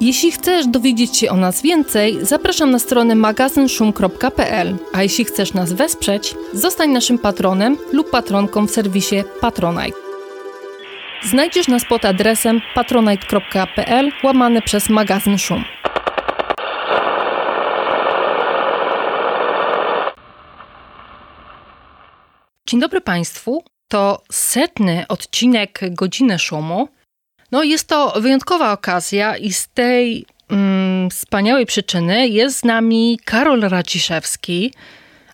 Jeśli chcesz dowiedzieć się o nas więcej, zapraszam na stronę magazynszum.pl, a jeśli chcesz nas wesprzeć, zostań naszym patronem lub patronką w serwisie Patronite. Znajdziesz nas pod adresem patronite.pl łamane przez magazyn Szum. Dzień dobry Państwu. To setny odcinek Godziny Szumu. No, jest to wyjątkowa okazja i z tej mm, wspaniałej przyczyny jest z nami Karol Raciszewski,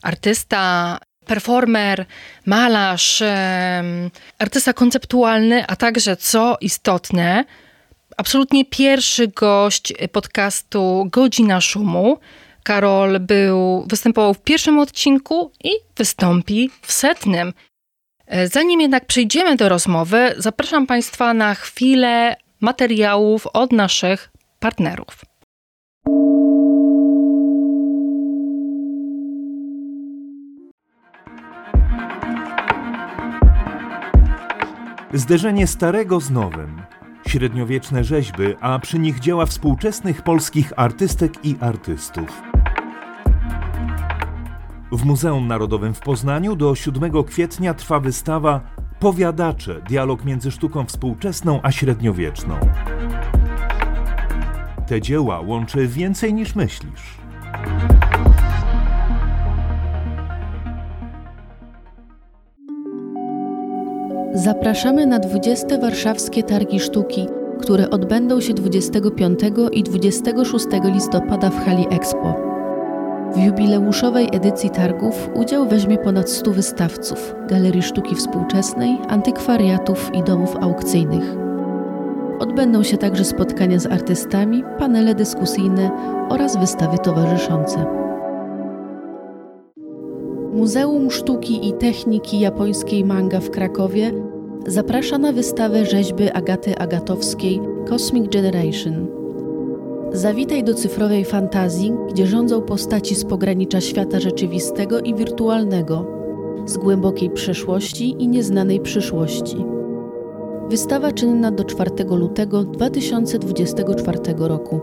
artysta, performer, malarz, artysta konceptualny, a także, co istotne, absolutnie pierwszy gość podcastu Godzina Szumu. Karol był, występował w pierwszym odcinku i wystąpi w setnym. E, zanim jednak przejdziemy do rozmowy, zapraszam Państwa na chwilę materiałów od naszych partnerów. Zderzenie starego z nowym, średniowieczne rzeźby, a przy nich dzieła współczesnych polskich artystek i artystów. W Muzeum Narodowym w Poznaniu do 7 kwietnia trwa wystawa Powiadacze dialog między sztuką współczesną a średniowieczną. Te dzieła łączy więcej niż myślisz. Zapraszamy na 20. Warszawskie Targi Sztuki, które odbędą się 25 i 26 listopada w hali Expo. W jubileuszowej edycji targów udział weźmie ponad 100 wystawców, galerii sztuki współczesnej, antykwariatów i domów aukcyjnych. Odbędą się także spotkania z artystami, panele dyskusyjne oraz wystawy towarzyszące. Muzeum Sztuki i Techniki Japońskiej Manga w Krakowie zaprasza na wystawę rzeźby Agaty Agatowskiej Cosmic Generation. Zawitaj do cyfrowej fantazji, gdzie rządzą postaci z pogranicza świata rzeczywistego i wirtualnego, z głębokiej przeszłości i nieznanej przyszłości. Wystawa czynna do 4 lutego 2024 roku.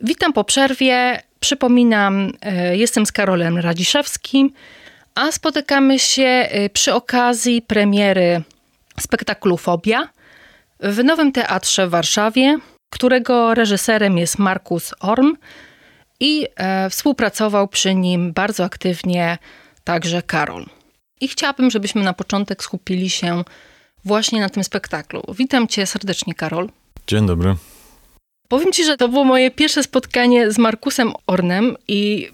Witam po przerwie. Przypominam, e, jestem z Karolem Radziszewskim, a spotykamy się e, przy okazji premiery spektaklu Fobia w Nowym Teatrze w Warszawie, którego reżyserem jest Markus Orm i e, współpracował przy nim bardzo aktywnie także Karol. I chciałabym, żebyśmy na początek skupili się właśnie na tym spektaklu. Witam cię serdecznie, Karol. Dzień dobry. Powiem ci, że to było moje pierwsze spotkanie z Markusem Ornem i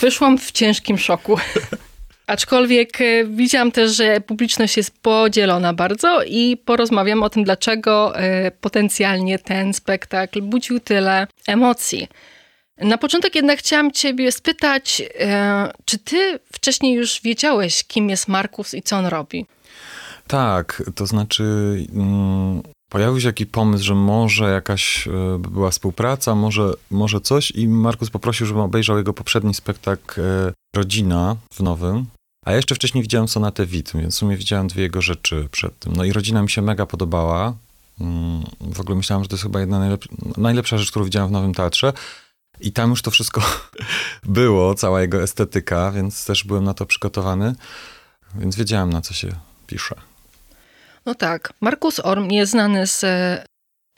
wyszłam w ciężkim szoku. Aczkolwiek e, widziałam też, że publiczność jest podzielona bardzo i porozmawiam o tym, dlaczego e, potencjalnie ten spektakl budził tyle emocji. Na początek jednak chciałam ciebie spytać, e, czy ty wcześniej już wiedziałeś, kim jest Markus i co on robi? Tak, to znaczy mm, pojawił się jakiś pomysł, że może jakaś e, była współpraca, może, może coś i Markus poprosił, żebym obejrzał jego poprzedni spektakl e, Rodzina w Nowym. A jeszcze wcześniej widziałem sonatę Wit, więc w sumie widziałem dwie jego rzeczy przed tym. No i Rodzina mi się mega podobała. Mm, w ogóle myślałem, że to jest chyba jedna najlepsza, najlepsza rzecz, którą widziałem w Nowym Teatrze. I tam już to wszystko było, cała jego estetyka, więc też byłem na to przygotowany. Więc wiedziałem, na co się pisze. No tak. Markus Orm jest znany z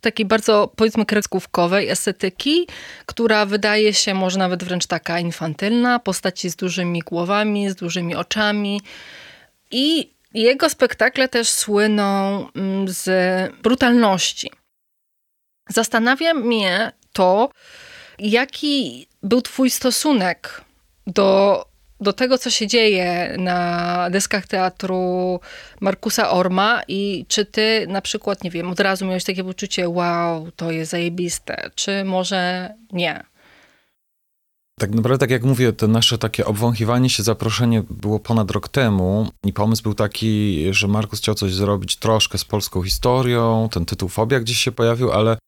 takiej bardzo, powiedzmy, kreskówkowej estetyki, która wydaje się może nawet wręcz taka infantylna. Postaci z dużymi głowami, z dużymi oczami. I jego spektakle też słyną mm, z brutalności. Zastanawia mnie to, jaki był Twój stosunek do do tego, co się dzieje na deskach teatru Markusa Orma i czy ty na przykład, nie wiem, od razu miałeś takie poczucie, wow, to jest zajebiste, czy może nie? Tak naprawdę, tak jak mówię, to nasze takie obwąchiwanie się, zaproszenie było ponad rok temu i pomysł był taki, że Markus chciał coś zrobić troszkę z polską historią, ten tytuł Fobia gdzieś się pojawił, ale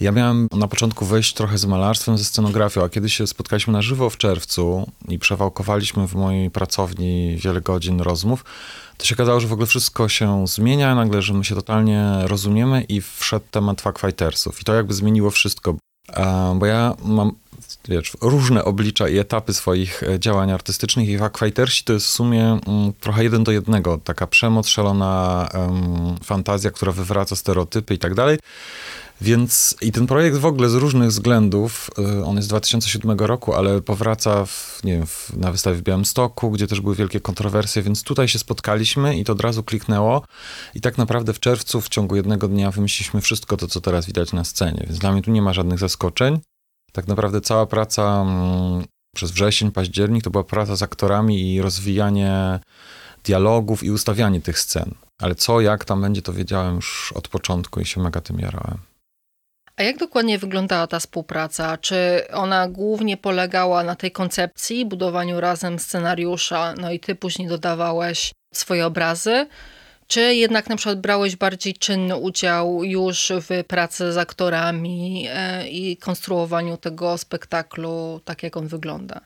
ja miałem na początku wejść trochę z malarstwem, ze scenografią, a kiedy się spotkaliśmy na żywo w czerwcu i przewałkowaliśmy w mojej pracowni wiele godzin rozmów, to się okazało, że w ogóle wszystko się zmienia, nagle, że my się totalnie rozumiemy i wszedł temat fuckfightersów. I to jakby zmieniło wszystko, bo ja mam wiesz, różne oblicza i etapy swoich e, działań artystycznych i fuckfightersi to jest w sumie mm, trochę jeden do jednego. Taka przemoc, szalona fantazja, która wywraca stereotypy i tak dalej. Więc i ten projekt w ogóle z różnych względów, y, on jest z 2007 roku, ale powraca w, nie wiem, w, na wystawie w Białymstoku, gdzie też były wielkie kontrowersje, więc tutaj się spotkaliśmy i to od razu kliknęło. I tak naprawdę w czerwcu w ciągu jednego dnia wymyśliliśmy wszystko to, co teraz widać na scenie, więc dla mnie tu nie ma żadnych zaskoczeń. Tak naprawdę cała praca mm, przez wrzesień, październik to była praca z aktorami i rozwijanie dialogów i ustawianie tych scen. Ale co, jak tam będzie, to wiedziałem już od początku i się mega tym jarałem. A jak dokładnie wyglądała ta współpraca? Czy ona głównie polegała na tej koncepcji, budowaniu razem scenariusza, no i ty później dodawałeś swoje obrazy? Czy jednak na przykład brałeś bardziej czynny udział już w pracy z aktorami e, i konstruowaniu tego spektaklu, tak jak on wygląda?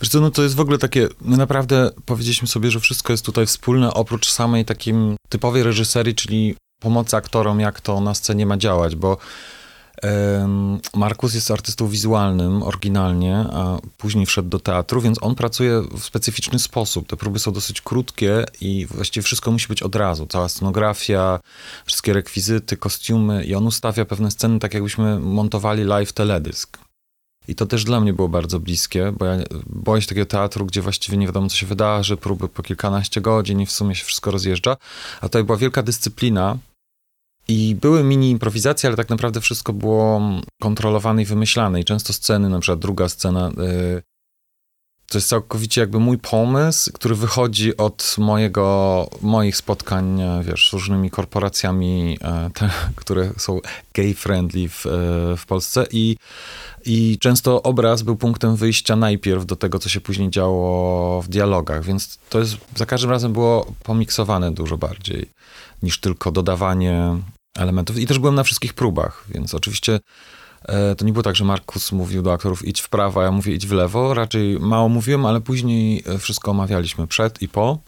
Wiesz co, no to jest w ogóle takie, my naprawdę powiedzieliśmy sobie, że wszystko jest tutaj wspólne, oprócz samej takim typowej reżyserii, czyli pomocy aktorom, jak to na scenie ma działać, bo Markus jest artystą wizualnym oryginalnie, a później wszedł do teatru, więc on pracuje w specyficzny sposób. Te próby są dosyć krótkie i właściwie wszystko musi być od razu. Cała scenografia, wszystkie rekwizyty, kostiumy i on ustawia pewne sceny tak jakbyśmy montowali live teledysk. I to też dla mnie było bardzo bliskie, bo ja boję się takiego teatru, gdzie właściwie nie wiadomo, co się wydarzy, próby po kilkanaście godzin i w sumie się wszystko rozjeżdża. A tutaj była wielka dyscyplina, i były mini improwizacje, ale tak naprawdę wszystko było kontrolowane i wymyślane. I często sceny, na przykład druga scena, y, to jest całkowicie jakby mój pomysł, który wychodzi od mojego, moich spotkań, wiesz, z różnymi korporacjami, e, te, które są gay-friendly w, e, w Polsce i, i często obraz był punktem wyjścia najpierw do tego, co się później działo w dialogach, więc to jest, za każdym razem było pomiksowane dużo bardziej niż tylko dodawanie elementów. I też byłem na wszystkich próbach, więc oczywiście e, to nie było tak, że Markus mówił do aktorów idź w prawo, a ja mówię idź w lewo. Raczej mało mówiłem, ale później e, wszystko omawialiśmy przed i po.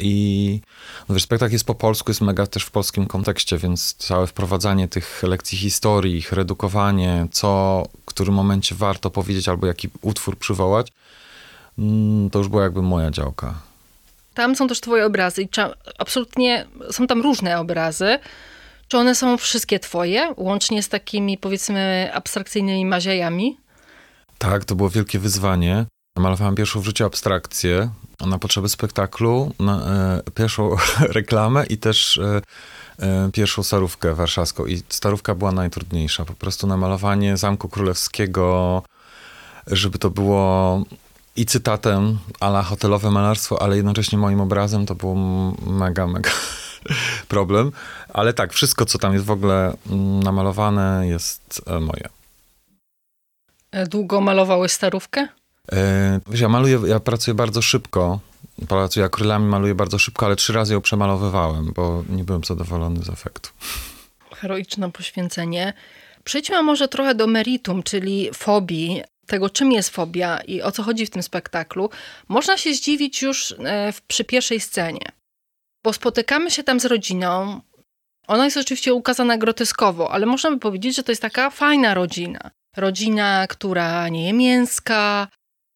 I no spektakl jest po polsku, jest mega też w polskim kontekście, więc całe wprowadzanie tych lekcji historii, ich redukowanie, co w którym momencie warto powiedzieć albo jaki utwór przywołać, mm, to już była jakby moja działka. Tam są też twoje obrazy i absolutnie są tam różne obrazy. Czy one są wszystkie twoje, łącznie z takimi powiedzmy abstrakcyjnymi maziejami? Tak, to było wielkie wyzwanie. Malowałem pierwszą w życiu abstrakcję na potrzeby spektaklu, na, e, pierwszą reklamę i też e, e, pierwszą starówkę warszawską. I starówka była najtrudniejsza. Po prostu namalowanie Zamku Królewskiego, żeby to było i cytatem ala hotelowe malarstwo, ale jednocześnie moim obrazem to był mega, mega problem. Ale tak, wszystko, co tam jest w ogóle mm, namalowane, jest e, moje. E, długo malowałeś starówkę? E, wiesz, ja maluję, ja pracuję bardzo szybko. Pracuję akrylami, maluję bardzo szybko, ale trzy razy ją przemalowywałem, bo nie byłem zadowolony z efektu. Heroiczne poświęcenie. Przejdźmy może trochę do meritum, czyli fobii tego, czym jest fobia i o co chodzi w tym spektaklu, można się zdziwić już e, przy pierwszej scenie. Bo spotykamy się tam z rodziną. Ona jest oczywiście ukazana groteskowo, ale możemy powiedzieć, że to jest taka fajna rodzina. Rodzina, która nie je mięska,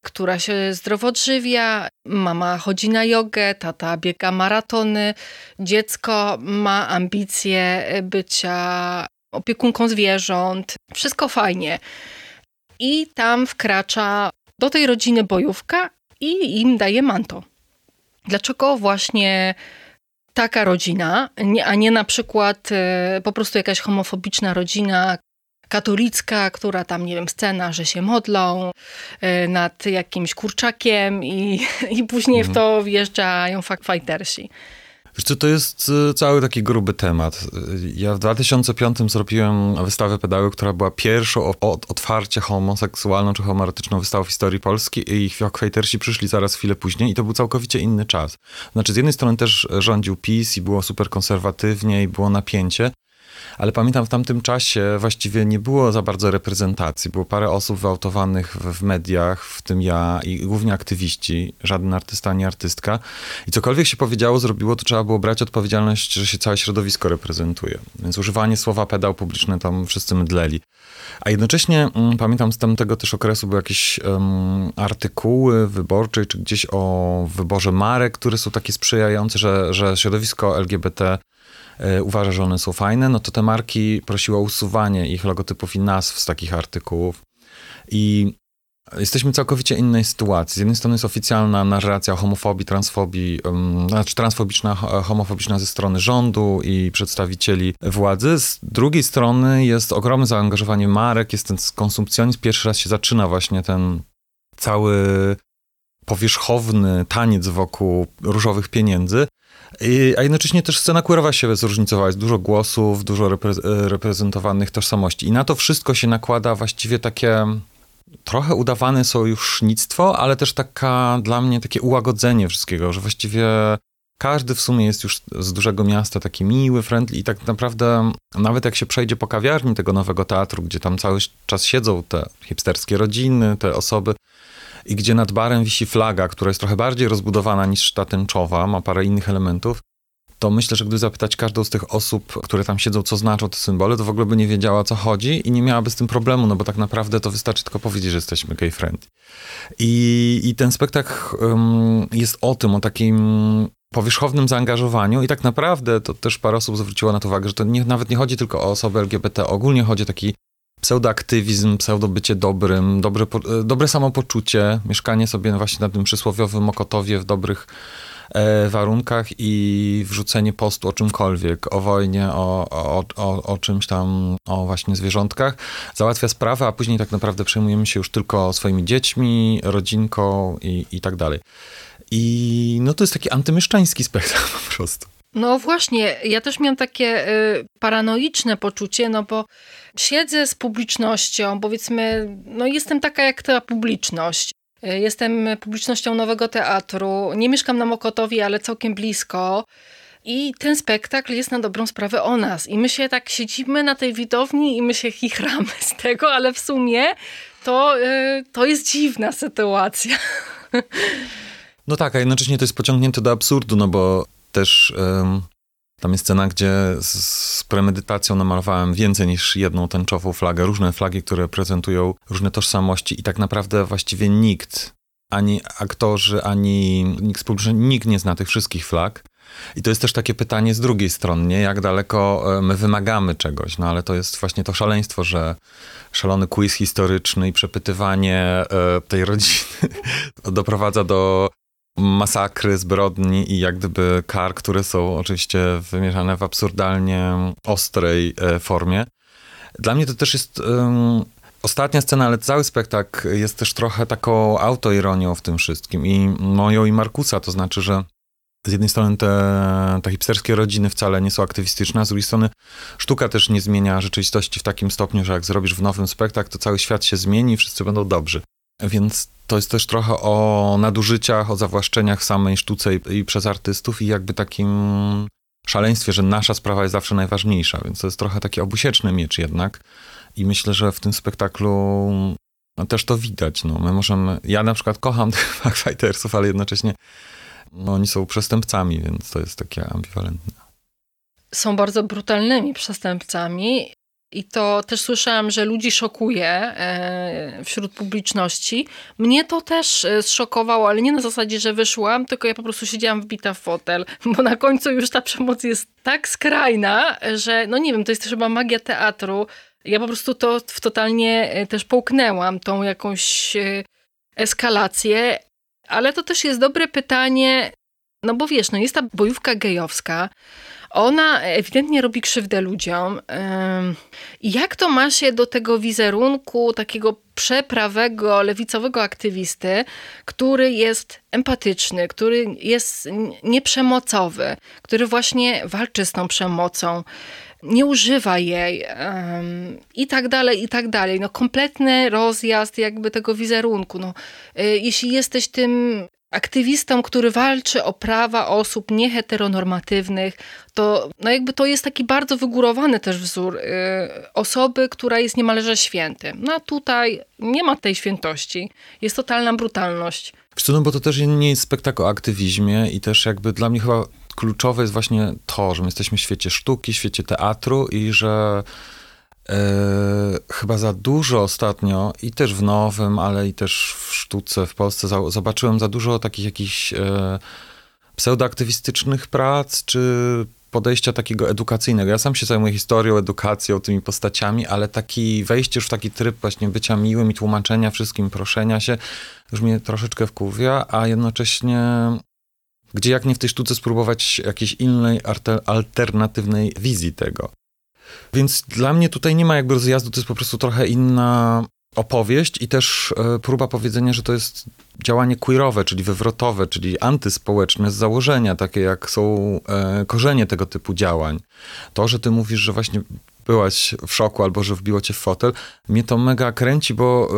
która się zdrowo odżywia, mama chodzi na jogę, tata biega maratony, dziecko ma ambicje bycia opiekunką zwierząt. Wszystko fajnie i tam wkracza do tej rodziny bojówka i im daje manto. Dlaczego właśnie taka rodzina, a nie na przykład e, po prostu jakaś homofobiczna rodzina, katolicka, która tam, nie wiem, scena, że się modlą e, nad jakimś kurczakiem i, i później mhm. w to wjeżdżają fightersi. Wiesz co, to jest e, cały taki gruby temat. Ja w 2005 zrobiłem wystawę pedały, która była pierwszą od otwarcie homoseksualną czy homoerotyczną wystawą w historii Polski i Hwajtersi przyszli zaraz chwilę później i to był całkowicie inny czas. Znaczy z jednej strony też rządził PiS i było super konserwatywnie i było napięcie, ale pamiętam w tamtym czasie właściwie nie było za bardzo reprezentacji. Było parę osób wyautowanych w, mediach, w tym ja i głównie aktywiści, żaden artysta ani artystka. I cokolwiek się powiedziało, zrobiło, to trzeba było brać odpowiedzialność, że się całe środowisko reprezentuje. Więc używanie słowa pedał publiczny tam wszyscy mydleli. A jednocześnie mm, pamiętam z tamtego też okresu były jakieś artykuły wyborcze, czy gdzieś o wyborze marek, które są takie sprzyjające, że, że środowisko LGBT uważa, że one są fajne, no to te marki prosiły o usuwanie ich logotypów i nazw z takich artykułów. I Jesteśmy całkowicie innej sytuacji. Z jednej strony jest oficjalna narracja o homofobii, transfobii, znaczy transfobiczna, homofobiczna ze strony rządu i przedstawicieli władzy. Z drugiej strony jest ogromne zaangażowanie marek, jest ten konsumpcjonizm. Pierwszy raz się zaczyna właśnie ten cały powierzchowny taniec wokół różowych pieniędzy. A jednocześnie też scena queerowa się zróżnicowała. Jest dużo głosów, dużo repre reprezentowanych tożsamości. I na to wszystko się nakłada właściwie takie trochę udawane sojusznictwo, ale też taka dla mnie takie ułagodzenie wszystkiego, że właściwie każdy w sumie jest już z dużego miasta taki miły, friendly i tak naprawdę nawet jak się przejdzie po kawiarni tego nowego teatru, gdzie tam cały czas siedzą te hipsterskie rodziny, te osoby, i gdzie nad barem wisi flaga, która jest trochę bardziej rozbudowana niż ta tęczowa, ma parę innych elementów, to myślę, że gdyby zapytać każdą z tych osób, które tam siedzą, co znaczą te symbole, to w ogóle by nie wiedziała, co chodzi i nie miałaby z tym problemu, no bo tak naprawdę to wystarczy tylko powiedzieć, że jesteśmy gay friendly. I, i ten spektakl um, jest o tym, o takim powierzchownym zaangażowaniu i tak naprawdę to też parę osób zwróciło na to uwagę, że to nie, nawet nie chodzi tylko o osoby LGBT, ogólnie chodzi o taki pseudoaktywizm, pseudobycie dobrym, dobre, e, dobre samopoczucie, mieszkanie sobie właśnie na tym przysłowiowym Mokotowie w dobrych e, warunkach i wrzucenie postu o czymkolwiek, o wojnie, o, o, o, o czymś tam, o właśnie zwierzątkach, załatwia sprawę, a później tak naprawdę przejmujemy się już tylko swoimi dziećmi, rodzinką i, i tak dalej. I no to jest taki antymieszczański spektakl po prostu. No właśnie, ja też miałam takie y, paranoiczne poczucie, no bo siedzę z publicznością, powiedzmy, no jestem taka jak ta publiczność. Y, jestem publicznością Nowego Teatru, nie mieszkam na Mokotowie, ale całkiem blisko. I ten spektakl jest na dobrą sprawę o nas. I my się tak siedzimy na tej widowni i my się chichramy z tego, ale w sumie to, y, to jest dziwna sytuacja. No tak, a jednocześnie to jest pociągnięte do absurdu, no bo też tam jest scena, gdzie z, z, premedytacją namalowałem więcej niż jedną tęczową flagę, różne flagi, które prezentują różne tożsamości i tak naprawdę właściwie nikt, ani aktorzy, ani nikt współczynnik, nikt nie zna tych wszystkich flag. I to jest też takie pytanie z drugiej strony, nie? jak daleko my wymagamy czegoś, no ale to jest właśnie to szaleństwo, że szalony quiz historyczny i przepytywanie e, tej rodziny doprowadza do masakry, zbrodni i jak gdyby kar, które są oczywiście wymierzane w absurdalnie ostrej e, formie. Dla mnie to też jest um, ostatnia scena, ale cały spektakl jest też trochę taką autoironią w tym wszystkim i moją i Markusa, to znaczy, że z jednej strony te, te hipsterskie rodziny wcale nie są aktywistyczne, a z drugiej strony sztuka też nie zmienia rzeczywistości w takim stopniu, że jak zrobisz w nowym spektakl, to cały świat się zmieni i wszyscy będą dobrzy. Więc to jest też trochę o nadużyciach, o zawłaszczeniach samej sztuce i, i, przez artystów i jakby takim szaleństwie, że nasza sprawa jest zawsze najważniejsza, więc to jest trochę taki obusieczny miecz jednak. I myślę, że w tym spektaklu no, też to widać. No. My możemy, ja na przykład kocham tych Fightersów, ale jednocześnie no, oni są przestępcami, więc to jest takie ambiwalentne. Są bardzo brutalnymi przestępcami i to też słyszałam, że ludzi szokuje e, wśród publiczności. Mnie to też e, zszokowało, ale nie na zasadzie, że wyszłam, tylko ja po prostu siedziałam wbita w fotel, bo na końcu już ta przemoc jest tak skrajna, że no nie wiem, to jest chyba magia teatru. Ja po prostu to w totalnie e, też połknęłam, tą jakąś eskalację, ale to też jest dobre pytanie, no bo wiesz, no jest ta bojówka gejowska, ona ewidentnie robi krzywdę ludziom. Jak to ma się do tego wizerunku takiego przeprawego, lewicowego aktywisty, który jest empatyczny, który jest nieprzemocowy, który właśnie walczy z tą przemocą, nie używa jej i tak dalej, i tak dalej. No kompletny rozjazd jakby tego wizerunku. No, y, jeśli jesteś tym aktywistą, który walczy o prawa osób nieheteronormatywnych, to no jakby to jest taki bardzo wygórowany też wzór y, osoby, która jest niemalże świętym. No a tutaj nie ma tej świętości. Jest totalna brutalność. no bo to też nie jest spektakl o aktywizmie i też jakby dla mnie chyba kluczowe jest właśnie to, że my jesteśmy w świecie sztuki, w świecie teatru i że chyba za dużo ostatnio i też w nowym, ale i też w sztuce w Polsce za, zobaczyłem za dużo takich jakichś e, pseudoaktywistycznych prac, czy podejścia takiego edukacyjnego. Ja sam się zajmuję historią, edukacją, tymi postaciami, ale taki wejście już w taki tryb właśnie bycia miłym i tłumaczenia wszystkim, proszenia się, już mnie troszeczkę wkurwia, a jednocześnie gdzie jak nie w tej sztuce spróbować jakiejś innej, alternatywnej wizji tego. Więc dla mnie tutaj nie ma jakby rozjazdu, to jest po prostu trochę inna opowieść i też e, próba powiedzenia, że to jest działanie queerowe, czyli wywrotowe, czyli antyspołeczne z założenia, takie jak są e, korzenie tego typu działań. To, że ty mówisz, że właśnie byłaś w szoku albo że wbiło cię w fotel, mnie to mega kręci, bo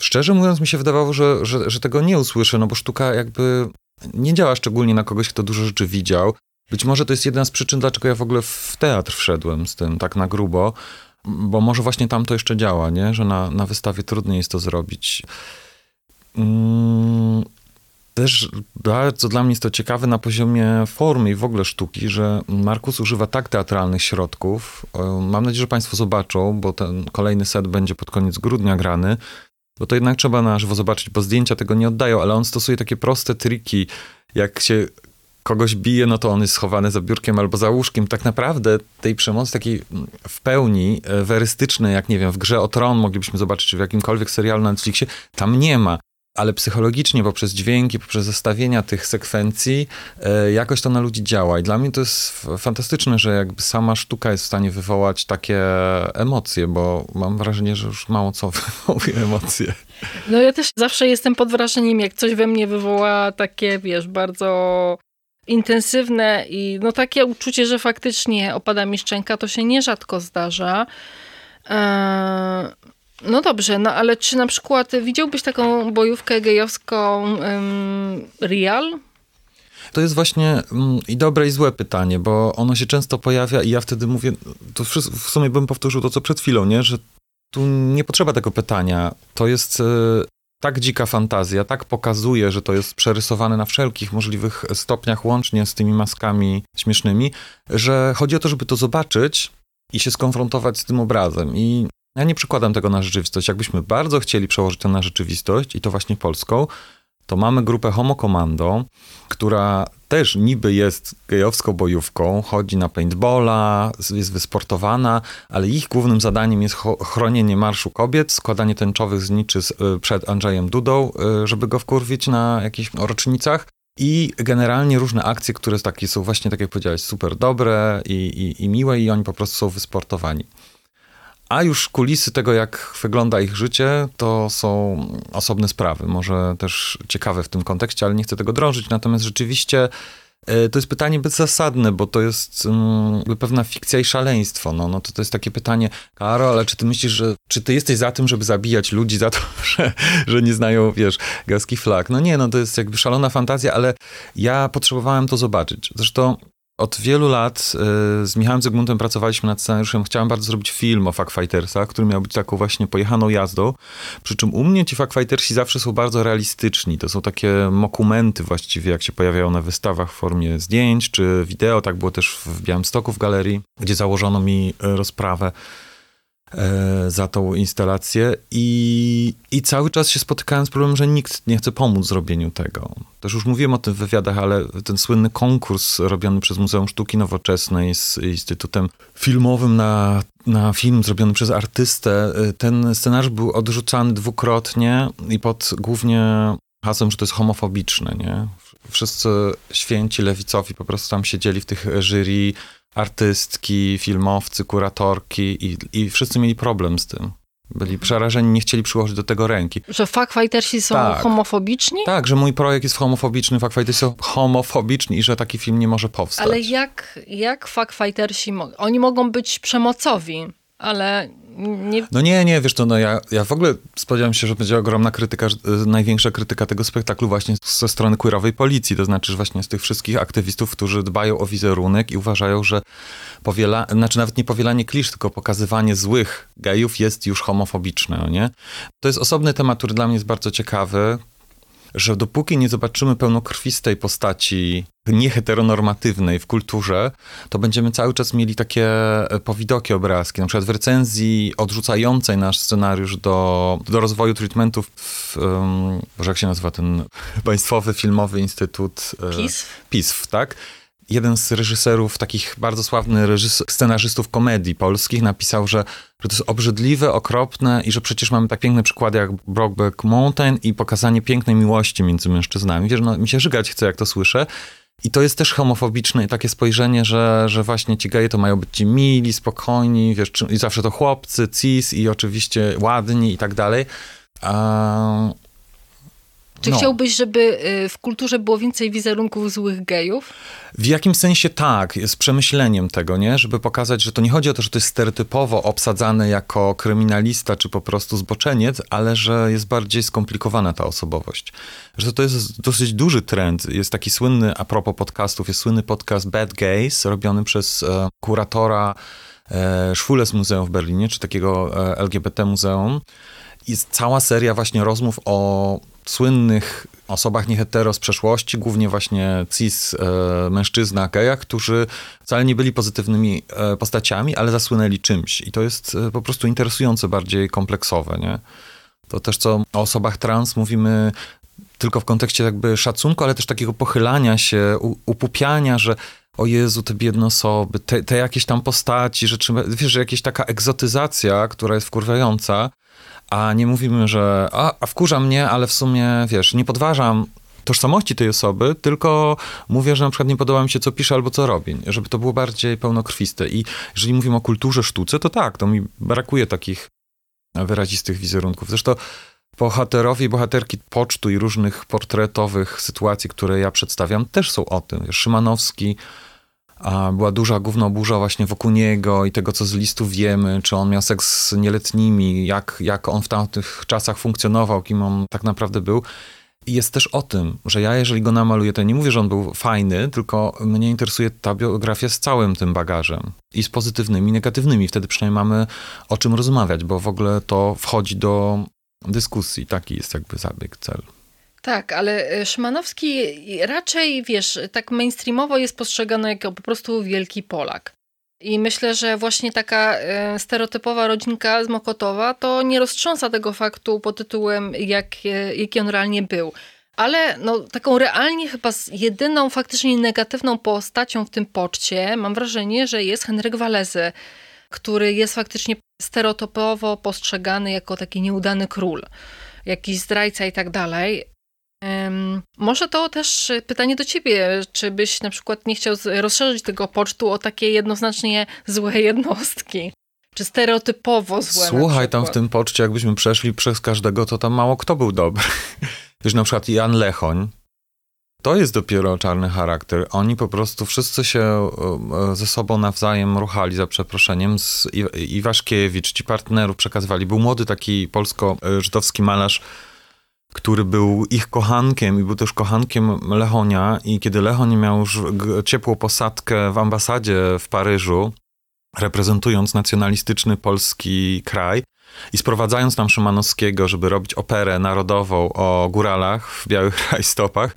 szczerze mówiąc mi się wydawało, że, że, że tego nie usłyszę, no bo sztuka jakby nie działa szczególnie na kogoś, kto dużo rzeczy widział. Być może to jest jedna z przyczyn, dlaczego ja w ogóle w teatr wszedłem z tym tak na grubo, bo może właśnie tam to jeszcze działa, nie? że na, na wystawie trudniej jest to zrobić. Mm, też bardzo dla mnie jest to ciekawe na poziomie formy i w ogóle sztuki, że Markus używa tak teatralnych środków. Mam nadzieję, że Państwo zobaczą, bo ten kolejny set będzie pod koniec grudnia grany. Bo to jednak trzeba na żywo zobaczyć, bo zdjęcia tego nie oddają, ale on stosuje takie proste triki, jak się kogoś bije, no to on jest schowany za biurkiem albo za łóżkiem. Tak naprawdę tej przemocy takiej w pełni e, werystycznej, jak nie wiem, w grze o tron moglibyśmy zobaczyć, czy w jakimkolwiek serialu na Netflixie, tam nie ma ale psychologicznie poprzez dźwięki, poprzez zestawienia tych sekwencji e, jakoś to na ludzi działa. I dla mnie to jest fantastyczne, że jakby sama sztuka jest w stanie wywołać takie emocje, bo mam wrażenie, że już mało co wywołuje emocje. No ja też zawsze jestem pod wrażeniem, jak coś we mnie wywoła takie, wiesz, bardzo intensywne i no takie uczucie, że faktycznie opada mi szczęka, to się nierzadko zdarza. Eee, no dobrze, no ale czy na przykład widziałbyś taką bojówkę gejowską real? To jest właśnie um, i dobre i złe pytanie, bo ono się często pojawia i ja wtedy mówię, to w sumie bym powtórzył to, co przed chwilą, nie? że tu nie potrzeba tego pytania. To jest e, tak dzika fantazja, tak pokazuje, że to jest przerysowane na wszelkich możliwych stopniach, łącznie z tymi maskami śmiesznymi, że chodzi o to, żeby to zobaczyć i się skonfrontować z tym obrazem. I ja nie przykładam tego na rzeczywistość. Jakbyśmy bardzo chcieli przełożyć to na rzeczywistość, i to właśnie polską, to mamy grupę Homo Commando, która też niby jest gejowską bojówką, chodzi na paintballa, jest wysportowana, ale ich głównym zadaniem jest chronienie Marszu Kobiet, składanie tęczowych zniczy y, przed Andrzejem Dudą, y, żeby go wkurwić na jakichś rocznicach. I generalnie różne akcje, które takie są właśnie, tak jak powiedziałeś, super dobre i, i, i miłe i oni po prostu są wysportowani. A już kulisy tego, jak wygląda ich życie, to są osobne sprawy. Może też ciekawe w tym kontekście, ale nie chcę tego drążyć. Natomiast rzeczywiście e, to jest pytanie bezzasadne, bo to jest um, pewna fikcja i szaleństwo. No, no to, to jest takie pytanie, Karo, ale czy ty myślisz, że czy ty jesteś za tym, żeby zabijać ludzi za to, że, że nie znają, wiesz, gałski flag? No nie, no to jest jakby szalona fantazja, ale ja potrzebowałem to zobaczyć. Zresztą od wielu lat y, z Michałem Zygmuntem pracowaliśmy nad scenariuszem. Chciałem bardzo zrobić film o Fuckfightersach, który miał być taką właśnie pojechaną jazdą. Przy czym u mnie ci Fuckfightersi zawsze są bardzo realistyczni. To są takie mokumenty właściwie, jak się pojawiają na wystawach w formie zdjęć czy wideo. Tak było też w Białymstoku w galerii, gdzie założono mi y, rozprawę za tą instalację i, i cały czas się spotykałem z problemem, że nikt nie chce pomóc w zrobieniu tego. Też już mówiłem o tym w wywiadach, ale ten słynny konkurs robiony przez Muzeum Sztuki Nowoczesnej z Instytutem Filmowym na, na film zrobiony przez artystę, e, ten scenariusz był odrzucany dwukrotnie i pod głównie hasłem, że to jest homofobiczne, nie? Wszyscy święci lewicowi po prostu tam siedzieli w tych jury, artystki, filmowcy, kuratorki i, i wszyscy mieli problem z tym. Byli przerażeni, nie chcieli przyłożyć do tego ręki. Że fuckfightersi są Tak. homofobiczni? Tak, że mój projekt jest homofobiczny, fuckfightersi są homofobiczni i że taki film nie może powstać. Ale jak, jak fuckfightersi? Oni mogą być przemocowi, ale nie... No nie, nie, wiesz to, no ja, ja w ogóle spodziewałem się, że będzie ogromna krytyka, y, największa krytyka tego spektaklu właśnie ze strony queerowej policji, to znaczy właśnie z tych wszystkich aktywistów, którzy dbają o wizerunek i uważają, że powiela, znaczy nawet nie powielanie klisz, tylko pokazywanie złych gejów jest już homofobiczne, no nie? To jest osobny temat, który dla mnie jest bardzo ciekawy, że dopóki nie zobaczymy pełnokrwistej postaci nieheteronormatywnej w kulturze, to będziemy cały czas mieli takie e, powidokie obrazki. Na przykład w recenzji odrzucającej nasz scenariusz do, do rozwoju treatmentów w, um, Boże, jak się nazywa ten Państwowy Filmowy Instytut... e, PiS? PISF, tak? Jeden z reżyserów, takich bardzo sławnych scenarzystów komedii polskich napisał, że, to jest obrzydliwe, okropne i że przecież mamy tak piękne przykłady jak Brokeback Mountain i pokazanie pięknej miłości między mężczyznami. Wiesz, no mi się żygać chce, jak to słyszę. I to jest też homofobiczne takie spojrzenie, że, że właśnie ci geje to mają być ci mili, spokojni, wiesz, i zawsze to chłopcy, cis i oczywiście ładni i tak dalej. Czy no. chciałbyś, żeby y, w kulturze było więcej wizerunków złych gejów? W jakimś sensie tak, z przemyśleniem tego, nie? Żeby pokazać, że to nie chodzi o to, że to jest stereotypowo obsadzane jako kryminalista czy po prostu zboczeniec, ale że jest bardziej skomplikowana ta osobowość. Że to jest dosyć duży trend. Jest taki słynny, a propos podcastów, jest słynny podcast Bad Gays, robiony przez e, kuratora e, Schwules Muzeum w Berlinie, czy takiego e, LGBT Muzeum. Jest cała seria właśnie rozmów o słynnych osobach niehetero z przeszłości, głównie właśnie cis e, mężczyzna gejach, którzy wcale nie byli pozytywnymi e, postaciami, ale zasłynęli czymś. I to jest e, po prostu interesujące, bardziej kompleksowe, nie? To też, co o osobach trans mówimy tylko w kontekście jakby szacunku, ale też takiego pochylania się, u, upupiania, że o Jezu, te biedne osoby, te, te jakieś tam postaci, trzeba, wiesz, że jakaś taka egzotyzacja, która jest wkurwiająca, a nie mówimy, że a, a wkurza mnie, ale w sumie, wiesz, nie podważam tożsamości tej osoby, tylko mówię, że na przykład nie podoba mi się, co pisze albo co robi, żeby to było bardziej pełnokrwiste. I jeżeli mówimy o kulturze sztuce, to tak, to mi brakuje takich wyrazistych wizerunków. Zresztą bohaterowie i bohaterki pocztu i różnych portretowych sytuacji, które ja przedstawiam, też są o tym. Szymanowski, była duża gównoburza właśnie wokół niego i tego, co z listów wiemy, czy on miał seks z nieletnimi, jak, jak on w tamtych czasach funkcjonował, kim on tak naprawdę był. I jest też o tym, że ja jeżeli go namaluję, to nie mówię, że on był fajny, tylko mnie interesuje ta biografia z całym tym bagażem. I z pozytywnymi, negatywnymi. Wtedy przynajmniej mamy o czym rozmawiać, bo w ogóle to wchodzi do dyskusji. Taki jest jakby zabieg, cel. Tak, ale y, Szymanowski raczej, wiesz, tak mainstreamowo jest postrzegany jako po prostu wielki Polak. I myślę, że właśnie taka y, stereotypowa rodzinka z Mokotowa to nie roztrząsa tego faktu pod tytułem, jak, y, jaki on realnie był. Ale no, taką realnie chyba jedyną faktycznie negatywną postacią w tym poczcie mam wrażenie, że jest Henryk Walezy, który jest faktycznie stereotypowo postrzegany jako taki nieudany król, jakiś zdrajca i tak dalej. Może to też y, pytanie do ciebie, czy byś na przykład nie chciał rozszerzyć tego pocztu o takie jednoznacznie złe jednostki? Czy stereotypowo złe? Słuchaj, tam w tym poczcie, jakbyśmy przeszli przez każdego, to tam mało kto był dobry. Wiesz, na przykład Jan Lechoń, to jest dopiero czarny charakter. Oni po prostu wszyscy się e, ze sobą nawzajem ruchali, za przeproszeniem. Z I- Iwaszkiewicz, ci partnerów przekazywali. Był młody taki polsko-żydowski malarz, który był ich kochankiem i był też kochankiem Lechonia. I kiedy Lechoń miał już ciepłą posadkę w ambasadzie w Paryżu, reprezentując nacjonalistyczny polski kraj i sprowadzając tam Szymanowskiego, żeby robić operę narodową o góralach w białych rajstopach,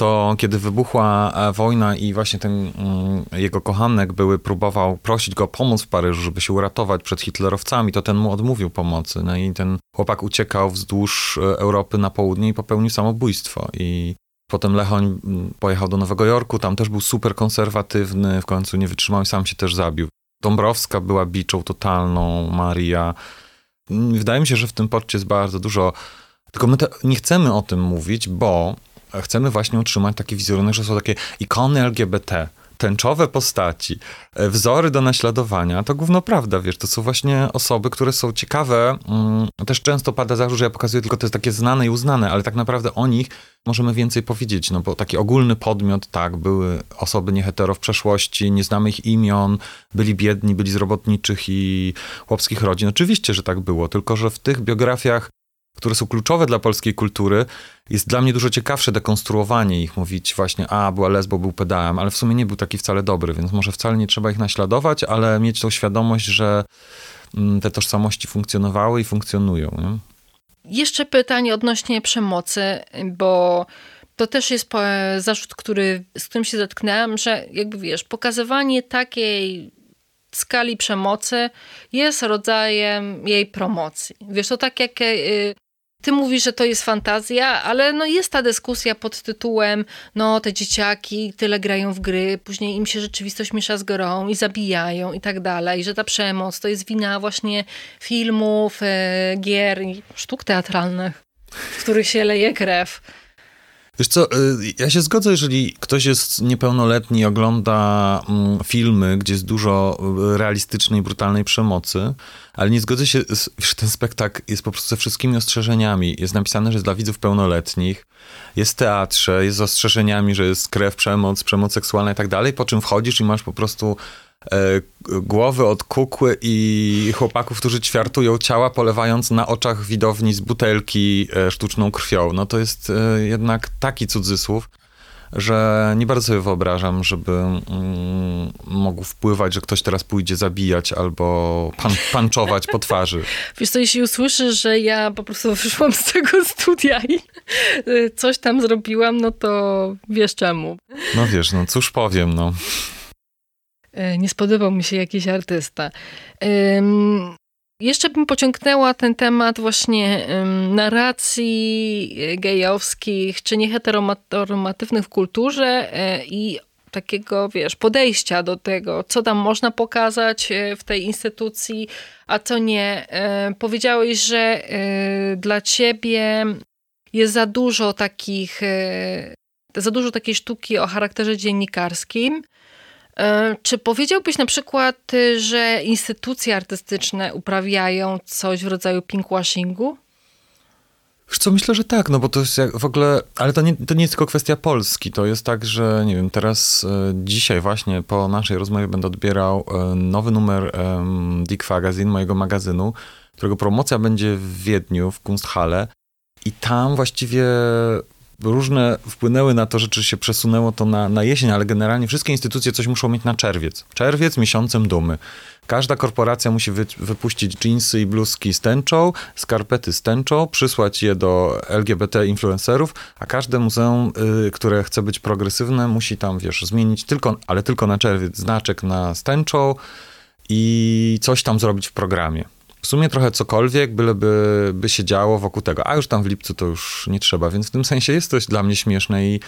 to kiedy wybuchła e, wojna i właśnie ten mm, jego kochanek były, próbował prosić go o pomoc w Paryżu, żeby się uratować przed hitlerowcami, to ten mu odmówił pomocy. No i ten chłopak uciekał wzdłuż e, Europy na południe i popełnił samobójstwo. I Potem Lechoń mm, pojechał do Nowego Jorku, tam też był super konserwatywny, w końcu nie wytrzymał i sam się też zabił. Dąbrowska była biczą totalną, Maria. Mm, Wydaje mi się, że w tym porcie jest bardzo dużo. Tylko my te, nie chcemy o tym mówić, bo chcemy właśnie utrzymać taki wizerunek, że są takie ikony LGBT. tęczowe postaci, e, wzory do naśladowania, to gówno prawda, wiesz, to są właśnie osoby, które są ciekawe. Mm, też często pada zarzut, że ja pokazuję tylko te takie znane i uznane, ale tak naprawdę o nich możemy więcej powiedzieć, no bo taki ogólny podmiot, tak, były osoby niehetero w przeszłości, nie znamy ich imion, byli biedni, byli z robotniczych i chłopskich rodzin. Oczywiście, że tak było, tylko że w tych biografiach które są kluczowe dla polskiej kultury, jest dla mnie dużo ciekawsze dekonstruowanie ich, mówić właśnie, a, była lesbo, był pedałem, ale w sumie nie był taki wcale dobry, więc może wcale nie trzeba ich naśladować, ale mieć tą świadomość, że mm, te tożsamości funkcjonowały i funkcjonują. Nie? Jeszcze pytanie odnośnie przemocy, bo to też jest zarzut, który, z którym się zetknęłam, że jakby wiesz, pokazywanie takiej skali przemocy jest rodzajem jej promocji. Wiesz, to tak jak y, ty mówisz, że to jest fantazja, ale no jest ta dyskusja pod tytułem no te dzieciaki tyle grają w gry, później im się rzeczywistość miesza z grą i zabijają i tak dalej, że ta przemoc to jest wina właśnie filmów, y, gier i sztuk teatralnych, w których się leje krew. Wiesz co, y, ja się zgodzę, jeżeli ktoś jest niepełnoletni ogląda mm, filmy, gdzie jest dużo y, realistycznej, brutalnej przemocy, ale nie zgodzę się, że ten spektakl jest po prostu ze wszystkimi ostrzeżeniami. Jest napisane, że jest dla widzów pełnoletnich, jest w teatrze, jest z ostrzeżeniami, że jest krew, przemoc, przemoc seksualna i tak dalej, po czym wchodzisz i masz po prostu E, głowy od kukły i chłopaków, którzy ćwiartują ciała, polewając na oczach widowni z butelki e, sztuczną krwią. No to jest e, jednak taki cudzysłów, że nie bardzo sobie wyobrażam, żeby mm, mógł wpływać, że ktoś teraz pójdzie zabijać albo pan, panczować po twarzy. Wiesz co, jeśli usłyszysz, że ja po prostu wyszłam z tego studia i coś tam zrobiłam, no to wiesz czemu. No wiesz, no cóż powiem, no. E, nie spodobał mi się jakiś artysta. Jeszcze bym pociągnęła ten temat właśnie narracji gejowskich czy nieheteronormatywnych w kulturze e, i takiego, wiesz, podejścia do tego, co tam można pokazać e, w tej instytucji, a co nie. Powiedziałeś, że dla ciebie jest za dużo takich, za dużo takiej sztuki o charakterze dziennikarskim, E, czy powiedziałbyś na przykład, y, że instytucje artystyczne uprawiają coś w rodzaju pinkwashingu? Co, myślę, że tak, no bo to jest jak w ogóle, ale to nie, to nie jest tylko kwestia Polski, to jest tak, że nie wiem, teraz e, dzisiaj właśnie po naszej rozmowie będę odbierał e, nowy numer e, Dick Magazine, mojego magazynu, którego promocja będzie w Wiedniu, w Kunsthalle i tam właściwie różne wpłynęły na to, że czy się przesunęło to na, na jesień, ale generalnie wszystkie instytucje coś muszą mieć na czerwiec. Czerwiec miesiącem dumy. Każda korporacja musi wy, wypuścić jeansy i bluzki z tęczą, skarpety z tęczą, przysłać je do LGBT influencerów, a każde muzeum, y, które chce być progresywne, musi tam, wiesz, zmienić tylko, ale tylko na czerwiec znaczek na stęczą i coś tam zrobić w programie w sumie trochę cokolwiek, byleby by się działo wokół tego, a już tam w lipcu to już nie trzeba, więc w tym sensie jest to dla mnie śmieszne i,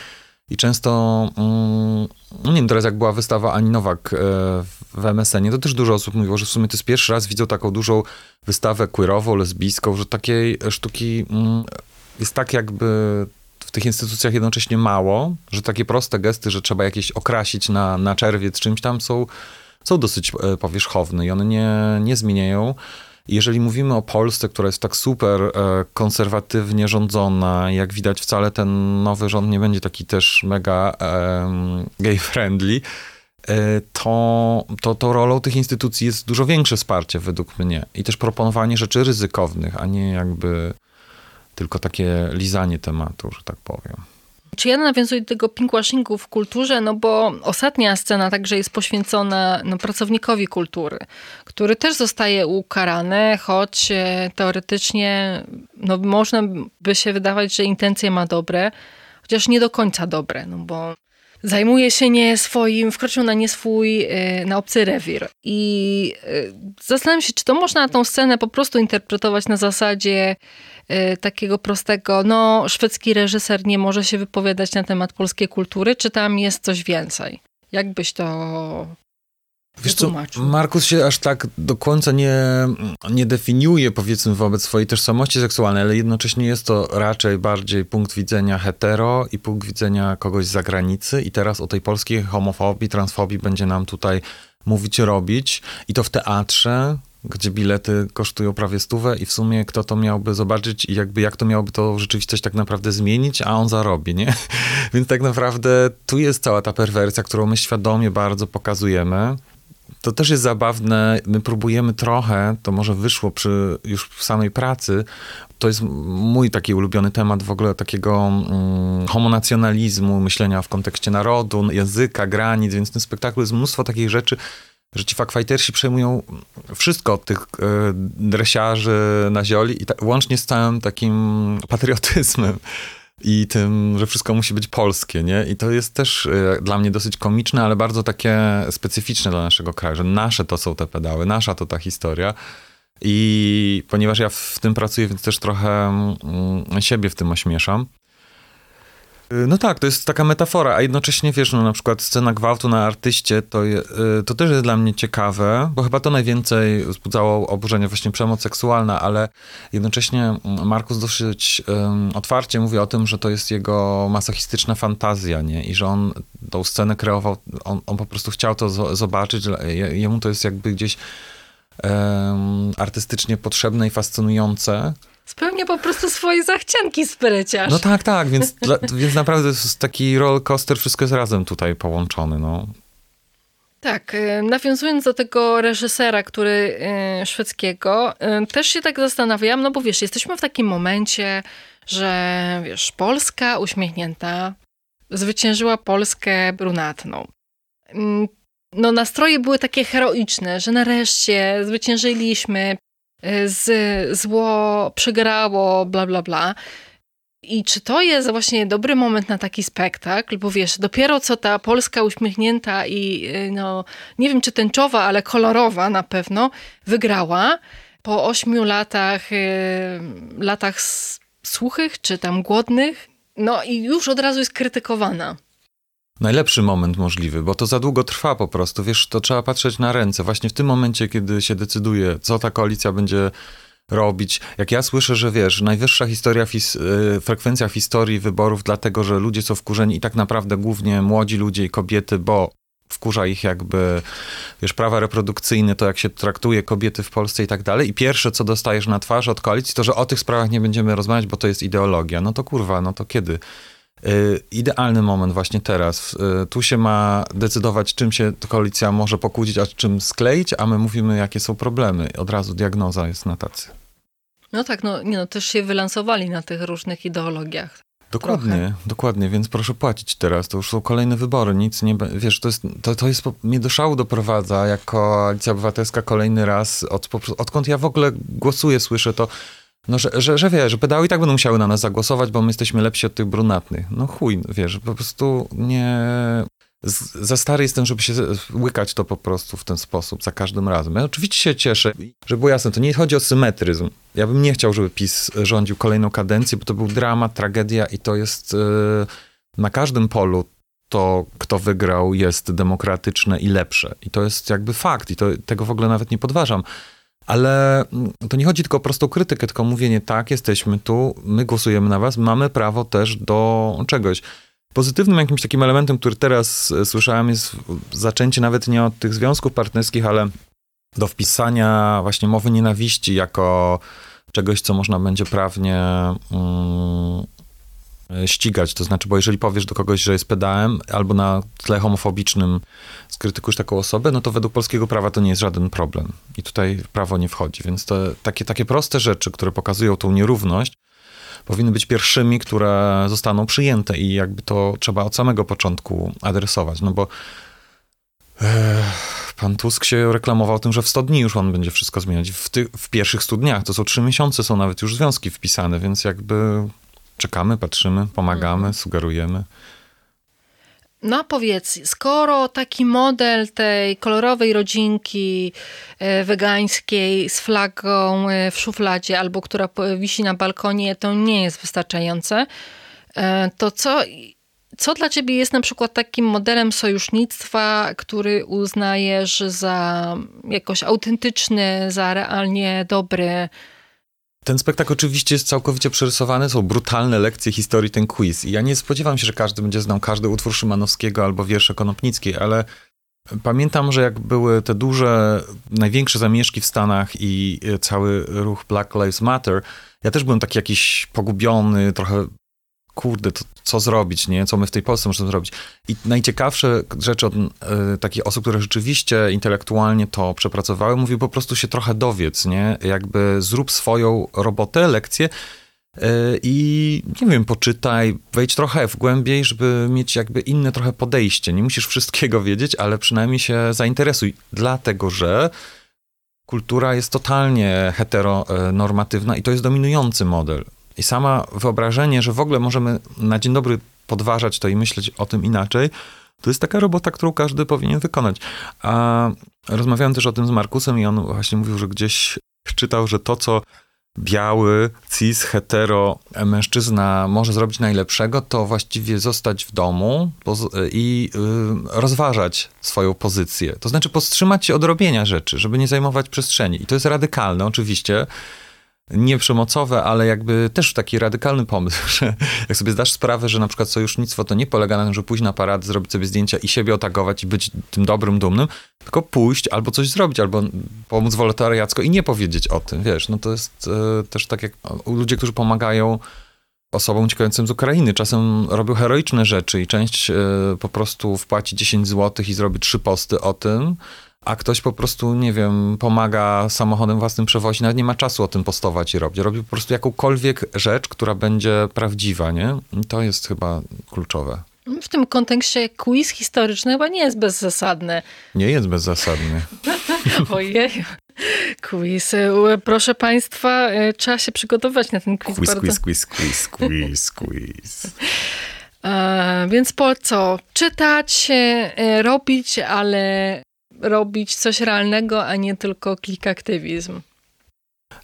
i często, mm, nie wiem, teraz jak była wystawa Ani Nowak e, w MSN-ie, to też dużo osób mówiło, że w sumie to jest pierwszy raz widzą taką dużą wystawę queerową, lesbijską, że takiej sztuki mm, jest tak jakby w tych instytucjach jednocześnie mało, że takie proste gesty, że trzeba jakieś okrasić na, na czerwiec czymś tam są, są dosyć e, powierzchowne i one nie, nie zmieniają jeżeli mówimy o Polsce, która jest tak super e, konserwatywnie rządzona, jak widać wcale ten nowy rząd nie będzie taki też mega gay-friendly, e, to, to, to rolą tych instytucji jest dużo większe wsparcie według mnie i też proponowanie rzeczy ryzykownych, a nie jakby tylko takie lizanie tematu, że tak powiem. Czy ja nawiązuję do tego pinkwashingu w kulturze, no bo ostatnia scena także jest poświęcona no, pracownikowi kultury, który też zostaje ukarany, choć e, teoretycznie no, można by się wydawać, że intencje ma dobre, chociaż nie do końca dobre, no bo zajmuje się nie swoim, wkroczył na nie swój, e, na obcy rewir. I e, zastanawiam się, czy to można tą scenę po prostu interpretować na zasadzie Y, takiego prostego, no szwedzki reżyser nie może się wypowiadać na temat polskiej kultury, czy tam jest coś więcej? Jak byś to Wiesz co, Markus się aż tak do końca nie, nie definiuje, powiedzmy, wobec swojej tożsamości seksualnej, ale jednocześnie jest to raczej bardziej punkt widzenia hetero i punkt widzenia kogoś z zagranicy. I teraz o tej polskiej homofobii, transfobii będzie nam tutaj mówić, robić. I to w teatrze, gdzie bilety kosztują prawie stówę i w sumie kto to miałby zobaczyć i jakby jak to miałoby to rzeczywistość tak naprawdę zmienić, a on zarobi, nie? Więc tak naprawdę tu jest cała ta perwersja, którą my świadomie bardzo pokazujemy. To też jest zabawne. My próbujemy trochę, to może wyszło przy już w samej pracy. To jest mój taki ulubiony temat w ogóle takiego mm, homonacjonalizmu, myślenia w kontekście narodu, języka, granic, więc w tym spektaklu jest mnóstwo takich rzeczy, że ci fakwajtersi przejmują wszystko od tych e, dresiarzy na zioli, i ta, łącznie z całym takim patriotyzmem i tym, że wszystko musi być polskie, nie? I to jest też e, dla mnie dosyć komiczne, ale bardzo takie specyficzne dla naszego kraju, że nasze to są te pedały, nasza to ta historia. I ponieważ ja w tym pracuję, więc też trochę mm, siebie w tym ośmieszam. Y, no tak, to jest taka metafora, a jednocześnie wiesz, no na przykład scena gwałtu na artyście, to, je, y, to też jest dla mnie ciekawe, bo chyba to najwięcej wzbudzało oburzenie, właśnie przemoc seksualna, ale jednocześnie mm, Markus dosyć um, otwarcie mówi o tym, że to jest jego masochistyczna fantazja, nie? I że on tą scenę kreował, on, on po prostu chciał to zobaczyć, jemu to jest jakby gdzieś um, artystycznie potrzebne i fascynujące, Spełnia po prostu swoje zachcianki spryciarz. No tak, tak, więc, dla, więc naprawdę jest taki roller coaster, wszystko jest razem tutaj połączone, no. Tak, y, nawiązując do tego reżysera, który y, szwedzkiego, y, też się tak zastanawiałam, no bo wiesz, jesteśmy w takim momencie, że wiesz, Polska uśmiechnięta zwyciężyła Polskę brunatną. Mm, no nastroje były takie heroiczne, że nareszcie zwyciężyliśmy, z, zło przegrało, bla, bla, bla. I czy to jest właśnie dobry moment na taki spektakl? Bo wiesz, dopiero co ta Polska uśmiechnięta i y, no, nie wiem czy tęczowa, ale kolorowa na pewno, wygrała po ośmiu latach, y, latach suchych czy tam głodnych. No i już od razu jest krytykowana najlepszy moment możliwy, bo to za długo trwa po prostu. Wiesz, to trzeba patrzeć na ręce. Właśnie w tym momencie, kiedy się decyduje, co ta koalicja będzie robić. Jak ja słyszę, że wiesz, najwyższa historia, fis, yy, frekwencja w historii wyborów, dlatego że ludzie są wkurzeni i tak naprawdę głównie młodzi ludzie i kobiety, bo wkurza ich jakby, wiesz, prawa reprodukcyjne, to jak się traktuje kobiety w Polsce i tak dalej. I pierwsze, co dostajesz na twarz od koalicji, to, że o tych sprawach nie będziemy rozmawiać, bo to jest ideologia. No to kurwa, no to kiedy? Y, idealny moment właśnie teraz. Y, tu się ma decydować, czym się koalicja może pokłócić, a czym skleić, a my mówimy, jakie są problemy. Od razu diagnoza jest na tacy. No tak, no, nie no też się wylansowali na tych różnych ideologiach. Dokładnie, Trochę. dokładnie, więc proszę płacić teraz, to już są kolejne wybory, nic nie, wiesz, to jest, to, to jest, mnie do szału doprowadza, jako Koalicja Obywatelska kolejny raz, od, odkąd ja w ogóle głosuję, słyszę to, no, że, że, że wiesz, pedały i tak będą musiały na nas zagłosować, bo my jesteśmy lepsi od tych brunatnych. No chuj, wiesz, po prostu nie... Z, za stary jestem, żeby się łykać to po prostu w ten sposób za każdym razem. Ja oczywiście się cieszę, że było jasne, to nie chodzi o symetryzm. Ja bym nie chciał, żeby PiS rządził kolejną kadencję, bo to był dramat, tragedia i to jest yy, na każdym polu to, kto wygrał, jest demokratyczne i lepsze. I to jest jakby fakt i to, tego w ogóle nawet nie podważam. Ale to nie chodzi tylko o prostą krytykę, tylko mówienie, tak, jesteśmy tu, my głosujemy na was, mamy prawo też do czegoś. Pozytywnym jakimś takim elementem, który teraz e, słyszałem, jest zaczęcie nawet nie od tych związków partnerskich, ale do wpisania właśnie mowy nienawiści jako czegoś, co można będzie prawnie mm, ścigać. To znaczy, bo jeżeli powiesz do kogoś, że jest pedałem, albo na tle homofobicznym skrytykujesz taką osobę, no to według polskiego prawa to nie jest żaden problem. I tutaj prawo nie wchodzi. Więc takie, takie proste rzeczy, które pokazują tą nierówność, powinny być pierwszymi, które zostaną przyjęte i jakby to trzeba od samego początku adresować. No bo e, pan Tusk się reklamował tym, że w 100 dni już on będzie wszystko zmieniać. W, ty, w pierwszych 100 dniach, to są 3 miesiące, są nawet już związki wpisane, więc jakby czekamy, patrzymy, pomagamy, mhm. sugerujemy. No a powiedz, skoro taki model tej kolorowej rodzinki e, wegańskiej z flagą e, w szufladzie albo która wisi na balkonie, to nie jest wystarczające, e, to co, Co dla ciebie jest na przykład takim modelem sojusznictwa, który uznajesz za jakoś autentyczny, za realnie dobry? Ten spektakl oczywiście jest całkowicie przerysowany, są brutalne lekcje historii, ten quiz. I ja nie spodziewam się, że każdy będzie znał każdy utwór Szymanowskiego albo wiersze Konopnickiej, ale pamiętam, że jak były te duże, największe zamieszki w Stanach i cały ruch Black Lives Matter, ja też byłem taki jakiś pogubiony, trochę kurde, to co zrobić, nie? Co my w tej Polsce możemy zrobić? I najciekawsze rzeczy od y, takich osób, które rzeczywiście intelektualnie to przepracowały, mówił po prostu się trochę dowiedz, nie? Jakby zrób swoją robotę, lekcję y, i nie wiem, poczytaj, wejdź trochę w głębiej, żeby mieć jakby inne trochę podejście. Nie musisz wszystkiego wiedzieć, ale przynajmniej się zainteresuj, dlatego że kultura jest totalnie heteronormatywna i to jest dominujący model. I sama wyobrażenie, że w ogóle możemy na dzień dobry podważać to i myśleć o tym inaczej, to jest taka robota, którą każdy powinien wykonać. A rozmawiałem też o tym z Markusem i on właśnie mówił, że gdzieś czytał, że to, co biały, cis, hetero mężczyzna może zrobić najlepszego, to właściwie zostać w domu i y, rozważać swoją pozycję. To znaczy powstrzymać się od robienia rzeczy, żeby nie zajmować przestrzeni. I to jest radykalne, oczywiście nieprzemocowe, ale jakby też taki radykalny pomysł, że jak sobie zdasz sprawę, że na przykład sojusznictwo to nie polega na tym, że pójść na paradę, zrobić sobie zdjęcia i siebie otagować i być tym dobrym, dumnym, tylko pójść albo coś zrobić, albo pomóc wolontariacko i nie powiedzieć o tym, wiesz, no to jest e, też tak jak ludzie, którzy pomagają osobom uciekającym z Ukrainy. Czasem robią heroiczne rzeczy i część e, po prostu wpłaci 10 zł i zrobi trzy posty o tym, a ktoś po prostu, nie wiem, pomaga samochodem własnym przewozić, nawet nie ma czasu o tym postować i robić. Robi po prostu jakąkolwiek rzecz, która będzie prawdziwa, nie? I to jest chyba kluczowe. W tym kontekście quiz historyczny chyba nie jest bezzasadny. Nie jest bezzasadny. Ojej. Quiz. Proszę Państwa, e, trzeba się przygotować na ten quiz. Quiz, bardzo. quiz, quiz, quiz, quiz, quiz. E, więc po co? Czytać, e, robić, ale robić coś realnego, a nie tylko klik-aktywizm.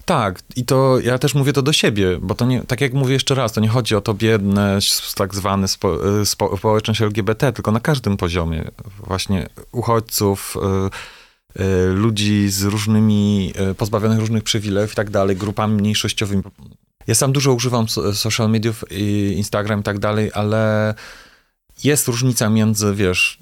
Tak, i to ja też mówię to do siebie, bo to nie, tak jak mówię jeszcze raz, to nie chodzi o to biedne, tak zwane spo, spo, społeczność LGBT, tylko na każdym poziomie. Właśnie uchodźców, y, y, ludzi z różnymi, y, pozbawionych różnych przywilejów i tak dalej, grupami mniejszościowymi. Ja sam dużo używam social mediów, Instagram i tak dalej, ale jest różnica między, wiesz,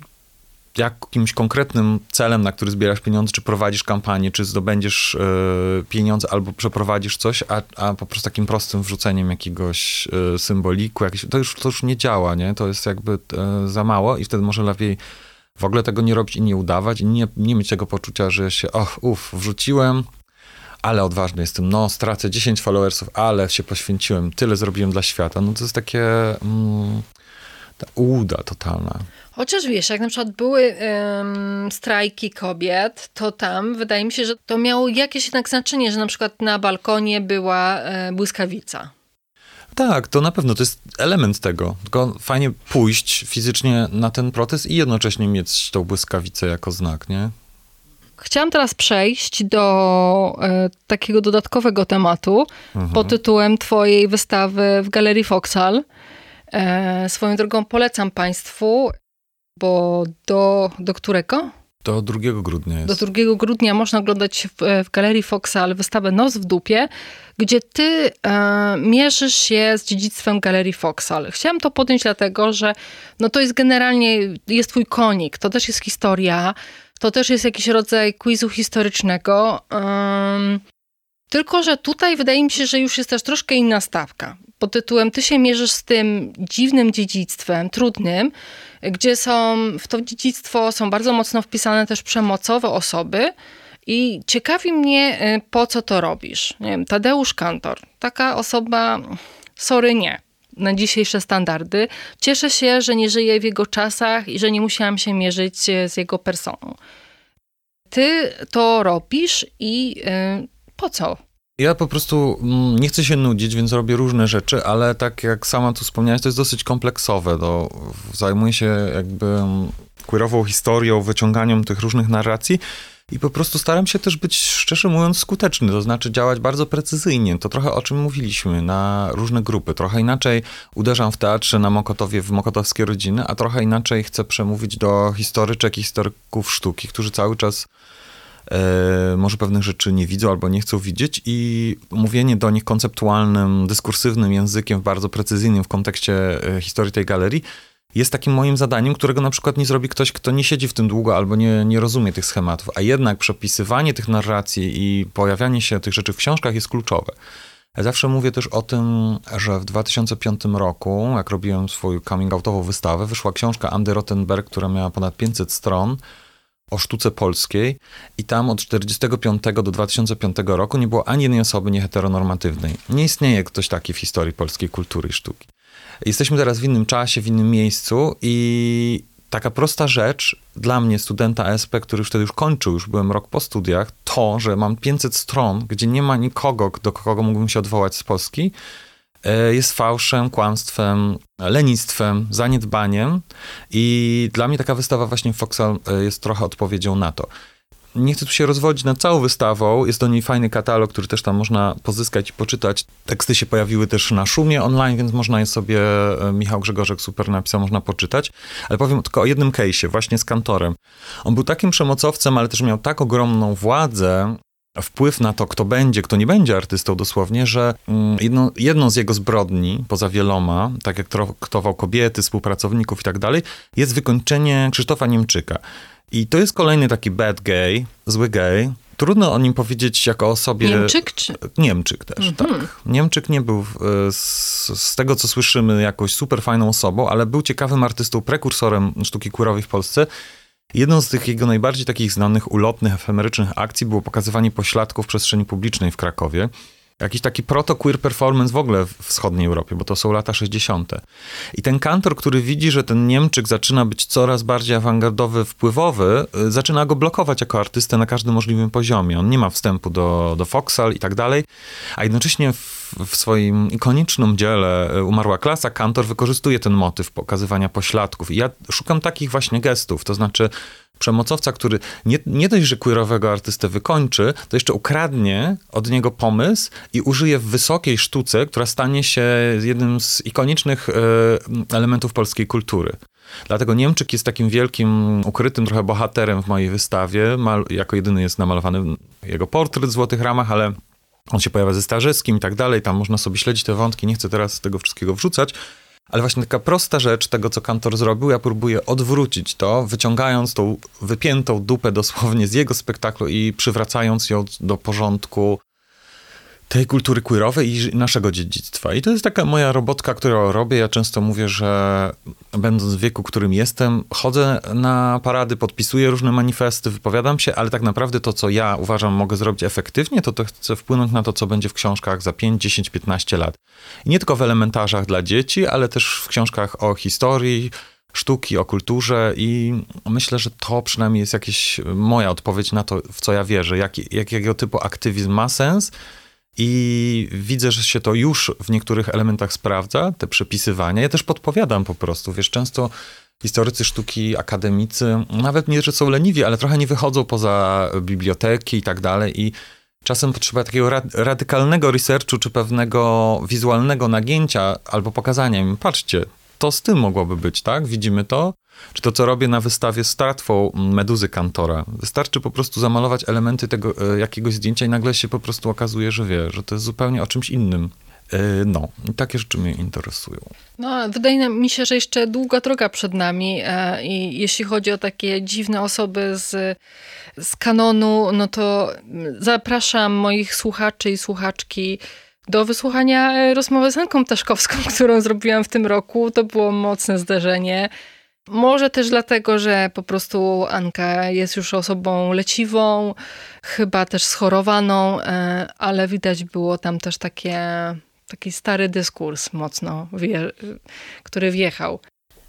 jakimś konkretnym celem, na który zbierasz pieniądze, czy prowadzisz kampanię, czy zdobędziesz y, pieniądze, albo przeprowadzisz coś, a, a po prostu takim prostym wrzuceniem jakiegoś y, symboliku, to, już, to już nie działa, nie? To jest jakby y, za mało i wtedy może lepiej w ogóle tego nie robić i nie udawać i nie, nie mieć tego poczucia, że się, och, uff, wrzuciłem, ale odważny jestem, no stracę 10 followersów, ale się poświęciłem, tyle zrobiłem dla świata. No to jest takie mm, ta uda totalna. Chociaż wiesz, jak na przykład były um, strajki kobiet, to tam wydaje mi się, że to miało jakieś jednak znaczenie, że na przykład na balkonie była e, błyskawica. Tak, to na pewno to jest element tego. Tylko fajnie pójść fizycznie na ten protest i jednocześnie mieć tą błyskawicę jako znak, nie? Chciałam teraz przejść do e, takiego dodatkowego tematu mhm. pod tytułem Twojej wystawy w Galerii Foxal. E, swoją drogą polecam Państwu bo do, do którego? Do 2 grudnia jest. Do 2 grudnia można oglądać w, w Galerii Foxa wystawę Nos w dupie, gdzie ty e, mierzysz się z dziedzictwem Galerii Foxal. Chciałam to podjąć dlatego, że no to jest generalnie, jest twój konik, to też jest historia, to też jest jakiś rodzaj quizu historycznego. Um, tylko, że tutaj wydaje mi się, że już jest też troszkę inna stawka. Pod tytułem Ty się mierzysz z tym dziwnym dziedzictwem, trudnym, gdzie są, w to dziedzictwo są bardzo mocno wpisane też przemocowe osoby. I ciekawi mnie, y, po co to robisz. Nie wiem, Tadeusz Kantor, taka osoba, sorry, nie, na dzisiejsze standardy. Cieszę się, że nie żyję w jego czasach i że nie musiałam się mierzyć y, z jego personą. Ty to robisz i yy, po co? Ja po prostu mm, nie chcę się nudzić, więc robię różne rzeczy, ale tak jak sama tu wspomniałeś, to jest dosyć kompleksowe. To zajmuję się jakby mm, queerową historią, wyciąganiem tych różnych narracji I po prostu staram się też być, szczerze mówiąc, skuteczny, to znaczy działać bardzo precyzyjnie. To trochę o czym mówiliśmy na różne grupy. Trochę inaczej uderzam w teatrze na Mokotowie, w mokotowskie rodziny, a trochę inaczej chcę przemówić do historyczek i historyków sztuki, którzy cały czas e, może pewnych rzeczy nie widzą albo nie chcą widzieć i mówienie do nich konceptualnym, dyskursywnym językiem, bardzo precyzyjnym w kontekście e, historii tej galerii jest takim moim zadaniem, którego na przykład nie zrobi ktoś, kto nie siedzi w tym długo albo nie, nie rozumie tych schematów. A jednak przepisywanie tych narracji i pojawianie się tych rzeczy w książkach jest kluczowe. Ja zawsze mówię też o tym, że w 2005 roku, jak robiłem swoją coming-outową wystawę, wyszła książka Andy Rottenberg, która miała ponad 500 stron o sztuce polskiej i tam od 1945 do 2005 roku nie było ani jednej osoby nieheteronormatywnej. Nie istnieje ktoś taki w historii polskiej kultury i sztuki. Jesteśmy teraz w innym czasie, w innym miejscu i taka prosta rzecz dla mnie, studenta SP, który już wtedy już kończył, już byłem rok po studiach, to, że mam 500 stron, gdzie nie ma nikogo, do kogo mógłbym się odwołać z Polski, jest fałszem, kłamstwem, lenistwem, zaniedbaniem i dla mnie taka wystawa właśnie w Foxal e, jest trochę odpowiedzią na to nie chcę tu się rozwodzić nad całą wystawą. Jest do niej fajny katalog, który też tam można pozyskać i poczytać. Teksty się pojawiły też na szumie online, więc można je sobie, e, Michał Grzegorzek super napisał, można poczytać. Ale powiem tylko o jednym case'ie, właśnie z kantorem. On był takim przemocowcem, ale też miał tak ogromną władzę, wpływ na to, kto będzie, kto nie będzie artystą dosłownie, że mm, jedno, jedną z jego zbrodni, poza wieloma, tak jak traktował kobiety, współpracowników i tak dalej, jest wykończenie Krzysztofa Niemczyka. I to jest kolejny taki bad gay, zły gay. Trudno o nim powiedzieć jako o sobie... Niemczyk czy? Niemczyk też, mhm. tak. Niemczyk nie był e, z, z, tego, co słyszymy, jakąś super fajną osobą, ale był ciekawym artystą, prekursorem sztuki queerowej w Polsce. Jedną z tych jego najbardziej takich znanych, ulotnych, efemerycznych akcji było pokazywanie pośladków w przestrzeni publicznej w Krakowie jakiś taki proto-queer performance w ogóle w wschodniej Europie, bo to są lata 60. I ten kantor, który widzi, że ten Niemczyk zaczyna być coraz bardziej awangardowy, wpływowy, y, zaczyna go blokować jako artystę na każdym możliwym poziomie. On nie ma wstępu do, do Foxal i tak dalej, a jednocześnie w, w swoim ikonicznym dziele y, Umarła klasa kantor wykorzystuje ten motyw pokazywania pośladków. I ja szukam takich właśnie gestów, to znaczy przemocowca, który nie, nie dość, że queerowego artystę wykończy, to jeszcze ukradnie od niego pomysł i użyje w wysokiej sztuce, która stanie się jednym z ikonicznych e, elementów polskiej kultury. Dlatego Niemczyk jest takim wielkim, ukrytym trochę bohaterem w mojej wystawie. Mal, jako jedyny jest namalowany jego portret w złotych ramach, ale on się pojawia ze Starzyskim i tak dalej. Tam można sobie śledzić te wątki, nie chcę teraz tego wszystkiego wrzucać. Ale właśnie taka prosta rzecz tego, co kantor zrobił, ja próbuję odwrócić to, wyciągając tą wypiętą dupę dosłownie z jego spektaklu i przywracając ją do porządku tej kultury queerowej i naszego dziedzictwa. I to jest taka moja robotka, którą robię. Ja często mówię, że będąc w wieku, którym jestem, chodzę na parady, podpisuję różne manifesty, wypowiadam się, ale tak naprawdę to, co ja uważam mogę zrobić efektywnie, to to chcę wpłynąć na to, co będzie w książkach za 5, 10, 15 lat. I nie tylko w elementarzach dla dzieci, ale też w książkach o historii, sztuki, o kulturze i myślę, że to przynajmniej jest jakaś moja odpowiedź na to, w co ja wierzę, jak, jakiego typu aktywizm ma sens, i widzę, że się to już w niektórych elementach sprawdza, te przepisywania. Ja też podpowiadam po prostu. Wiesz, często historycy sztuki, akademicy, nawet nie, że są leniwi, ale trochę nie wychodzą poza biblioteki i tak dalej. I czasem potrzeba takiego radykalnego researchu, czy pewnego wizualnego nagięcia albo pokazania im, patrzcie, to z tym mogłoby być, tak? Widzimy to. Czy to, co robię na wystawie z tratwą Meduzy Kantora. Wystarczy po prostu zamalować elementy tego e, jakiegoś zdjęcia i nagle się po prostu okazuje, że wie, że to jest zupełnie o czymś innym. E, no, i takie rzeczy mnie interesują. No, wydaje mi się, że jeszcze długa droga przed nami e, i jeśli chodzi o takie dziwne osoby z, z kanonu, no to zapraszam moich słuchaczy i słuchaczki do wysłuchania rozmowy z Anką Taszkowską, którą zrobiłam w tym roku. To było mocne zdarzenie. Może też dlatego, że po prostu Anka jest już osobą leciwą, chyba też schorowaną, e, ale widać było tam też takie, taki stary dyskurs mocno, wie, który wjechał.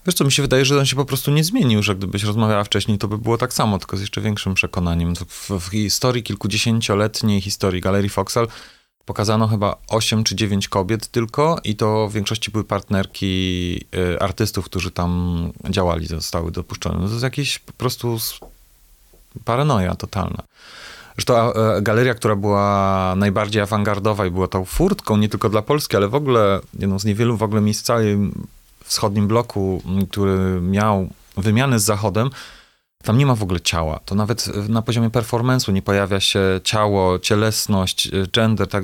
Wiesz co, mi się wydaje, że on się po prostu nie zmienił, że gdybyś rozmawiała wcześniej, to by było tak samo, tylko z jeszcze większym przekonaniem. W, w historii kilkudziesięcioletniej historii Galerii Foxal pokazano chyba 8 czy 9 kobiet tylko i to w większości były partnerki y, artystów, którzy tam działali, zostały dopuszczone. No to jest jakieś po prostu paranoja totalna. Zresztą e, galeria, która była najbardziej awangardowa i była tą furtką nie tylko dla Polski, ale w ogóle jedną z niewielu w ogóle miejsc w całym wschodnim bloku, który miał wymianę z Zachodem, tam nie ma w ogóle ciała. To nawet na poziomie performance'u nie pojawia się ciało, cielesność, e, gender, tak,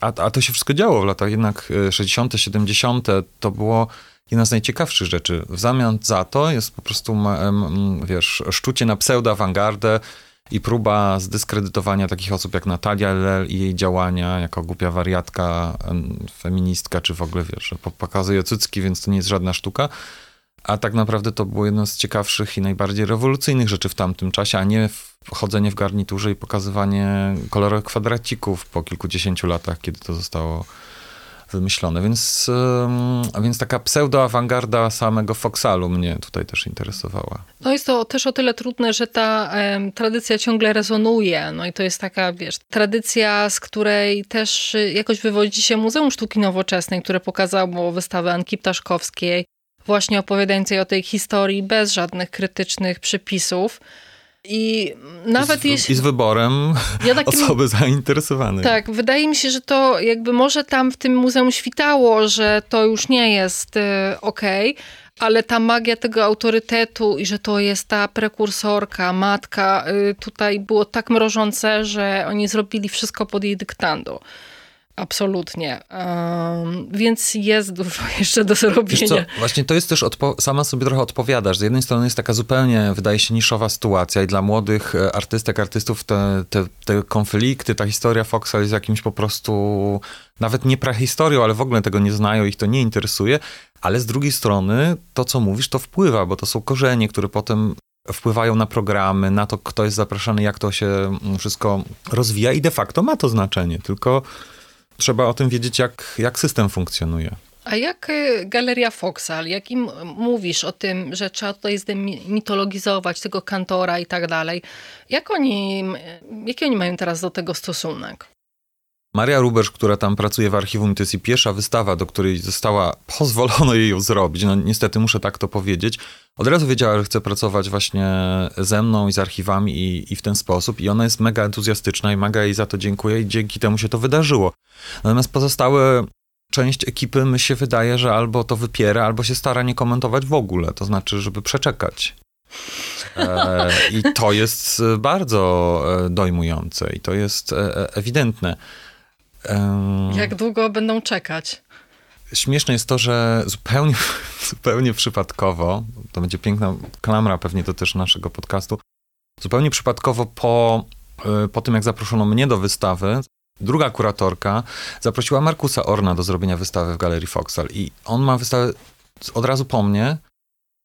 a, a to się wszystko działo w latach jednak 60., 70. To było jedna z najciekawszych rzeczy. W zamian za to jest po prostu, wiesz, szczucie na pseudo-awangardę i próba zdyskredytowania takich osób jak Natalia Lel i jej działania jako głupia wariatka, feministka, czy w ogóle, wiesz, pokazuje cycki, więc to nie jest żadna sztuka. A tak naprawdę to było jedno z ciekawszych i najbardziej rewolucyjnych rzeczy w tamtym czasie, a nie chodzenie w garniturze i pokazywanie kolorowych kwadracików po kilkudziesięciu latach, kiedy to zostało wymyślone. Więc, więc taka pseudo-awangarda samego Foxalu mnie tutaj też interesowała. No jest to też o tyle trudne, że ta um, tradycja ciągle rezonuje. No i to jest taka, wiesz, tradycja, z której też y, jakoś wywodzi się Muzeum Sztuki Nowoczesnej, które pokazało wystawę Anki Ptaszkowskiej, właśnie opowiadającej o tej historii bez żadnych krytycznych przypisów. I nawet I z, jeśli. I z wyborem ja takim, osoby zainteresowanej. Tak, wydaje mi się, że to jakby może tam w tym muzeum świtało, że to już nie jest y, okej, okay, ale ta magia tego autorytetu i że to jest ta prekursorka, matka, y, tutaj było tak mrożące, że oni zrobili wszystko pod jej dyktando. Absolutnie. Um, więc jest dużo jeszcze do zrobienia. Właśnie to jest też, sama sobie trochę odpowiadasz. Z jednej strony jest taka zupełnie, wydaje się, niszowa sytuacja i dla młodych e, artystek, artystów te, te, te konflikty, ta historia Foxa jest jakimś po prostu, nawet nie prahistorią, ale w ogóle tego nie znają, ich to nie interesuje. Ale z drugiej strony to, co mówisz, to wpływa, bo to są korzenie, które potem wpływają na programy, na to, kto jest zapraszany, jak to się mm, wszystko rozwija i de facto ma to znaczenie, tylko trzeba o tym wiedzieć, jak, jak system funkcjonuje. A jak y, Galeria Foxal, jak im mówisz o tym, że trzeba tutaj zdemitologizować tego kantora i tak dalej, jak oni, jaki oni mają teraz do tego stosunek? Maria Rubesz, która tam pracuje w archiwum, to jest i pierwsza wystawa, do której została pozwolono jej ją zrobić. No niestety muszę tak to powiedzieć. Od razu wiedziała, że chce pracować właśnie ze mną i z archiwami i, i w ten sposób. I ona jest mega entuzjastyczna i mega jej za to dziękuję i dzięki temu się to wydarzyło. Natomiast pozostałe część ekipy mi się wydaje, że albo to wypiera, albo się stara nie komentować w ogóle. To znaczy, żeby przeczekać. E, I to jest bardzo e, dojmujące i to jest e ewidentne. Jak długo będą czekać? Śmieszne jest to, że zupełnie, zupełnie przypadkowo, to będzie piękna klamra pewnie to też naszego podcastu, zupełnie przypadkowo po, e, po tym, jak zaproszono mnie do wystawy, druga kuratorka zaprosiła Markusa Orna do zrobienia wystawy w Galerii Foxal i on ma wystawę od razu po mnie,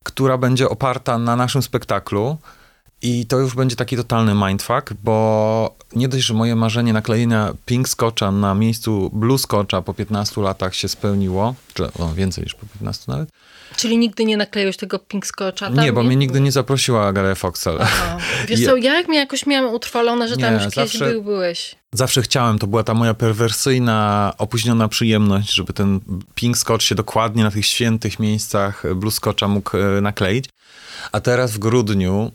która będzie oparta na naszym spektaklu, i to już będzie taki totalny mindfuck, bo nie dość, że moje marzenie naklejenia Pink Scotcha na miejscu Blue Scotcha po 15 latach się spełniło, czy no, więcej niż po 15 nawet. Czyli nigdy nie nakleiłeś tego Pink Scotcha? Tam, nie, bo nie? mnie nigdy nie zaprosiła Galeria Foxel. Aha. Wiesz co, ja jak mnie jakoś miałem utrwalone, że nie, tam już zawsze, kiedyś był, byłeś. Zawsze chciałem, to była ta moja perwersyjna, opóźniona przyjemność, żeby ten Pink Scotch się dokładnie na tych świętych miejscach Blue Scotcha mógł e, nakleić. A teraz w grudniu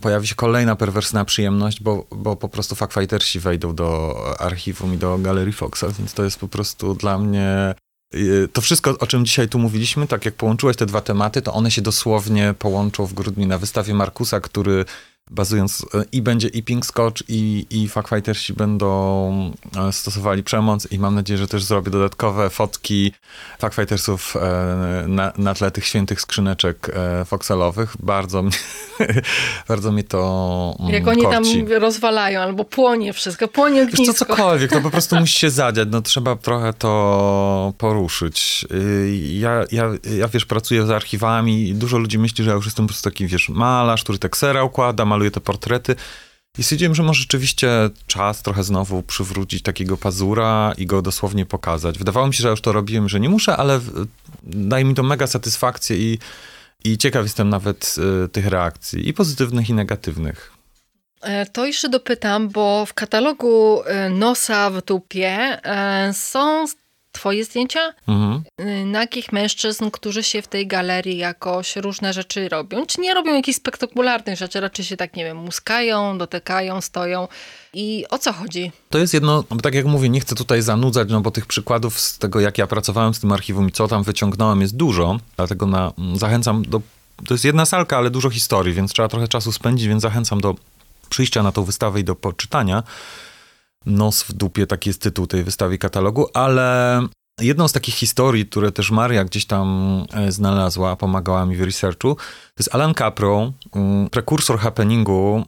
pojawi się kolejna perwersna przyjemność, bo, bo po prostu fuckfightersi wejdą do archiwum i do Galerii Foxa, więc to jest po prostu dla mnie... Y, to wszystko, o czym dzisiaj tu mówiliśmy, tak jak połączyłeś te dwa tematy, to one się dosłownie połączą w grudniu. Na wystawie Markusa, który bazując e, i będzie i Pink Scotch i, i Fuckfightersi będą e, stosowali przemoc i mam nadzieję, że też zrobię dodatkowe fotki Fuckfightersów e, na, na tle tych świętych skrzyneczek foxelowych. Bardzo mnie, bardzo mnie to mm, Jak oni korci. tam rozwalają albo płonie wszystko, płonie ognisko. Wiesz co, cokolwiek, to po prostu musi się zadziać, no trzeba trochę to poruszyć. Y, ja, ja, ja wiesz, pracuję z archiwami i dużo ludzi myśli, że ja już jestem po prostu taki, wiesz, malarz, który tak sera układa, maluje te portrety. I stwierdziłem, że może rzeczywiście czas trochę znowu przywrócić takiego pazura i go dosłownie pokazać. Wydawało mi się, że już to robiłem, że nie muszę, ale daje mi to mega satysfakcję i, i ciekaw jestem nawet y, tych reakcji, i pozytywnych, i negatywnych. E, to jeszcze dopytam, bo w katalogu e, Nosa w dupie są twoje zdjęcia, Mhm. y, nagich mężczyzn, którzy się w tej galerii jakoś różne rzeczy robią. Czy nie robią jakichś spektakularnych rzeczy, raczej się tak, nie wiem, muskają, dotykają, stoją. I o co chodzi? To jest jedno, bo tak jak mówię, nie chcę tutaj zanudzać, no bo tych przykładów z tego, jak ja pracowałem z tym archiwum i co tam wyciągnąłem jest dużo, dlatego na, mm, zachęcam do, to jest jedna salka, ale dużo historii, więc trzeba trochę czasu spędzić, więc zachęcam do przyjścia na tą wystawę i do poczytania. Nos w dupie, taki jest tytuł tej wystawy katalogu, ale jedną z takich historii, które też Maria gdzieś tam e, znalazła, pomagała mi w researchu, to jest Alan Capro, mm, prekursor happeningu,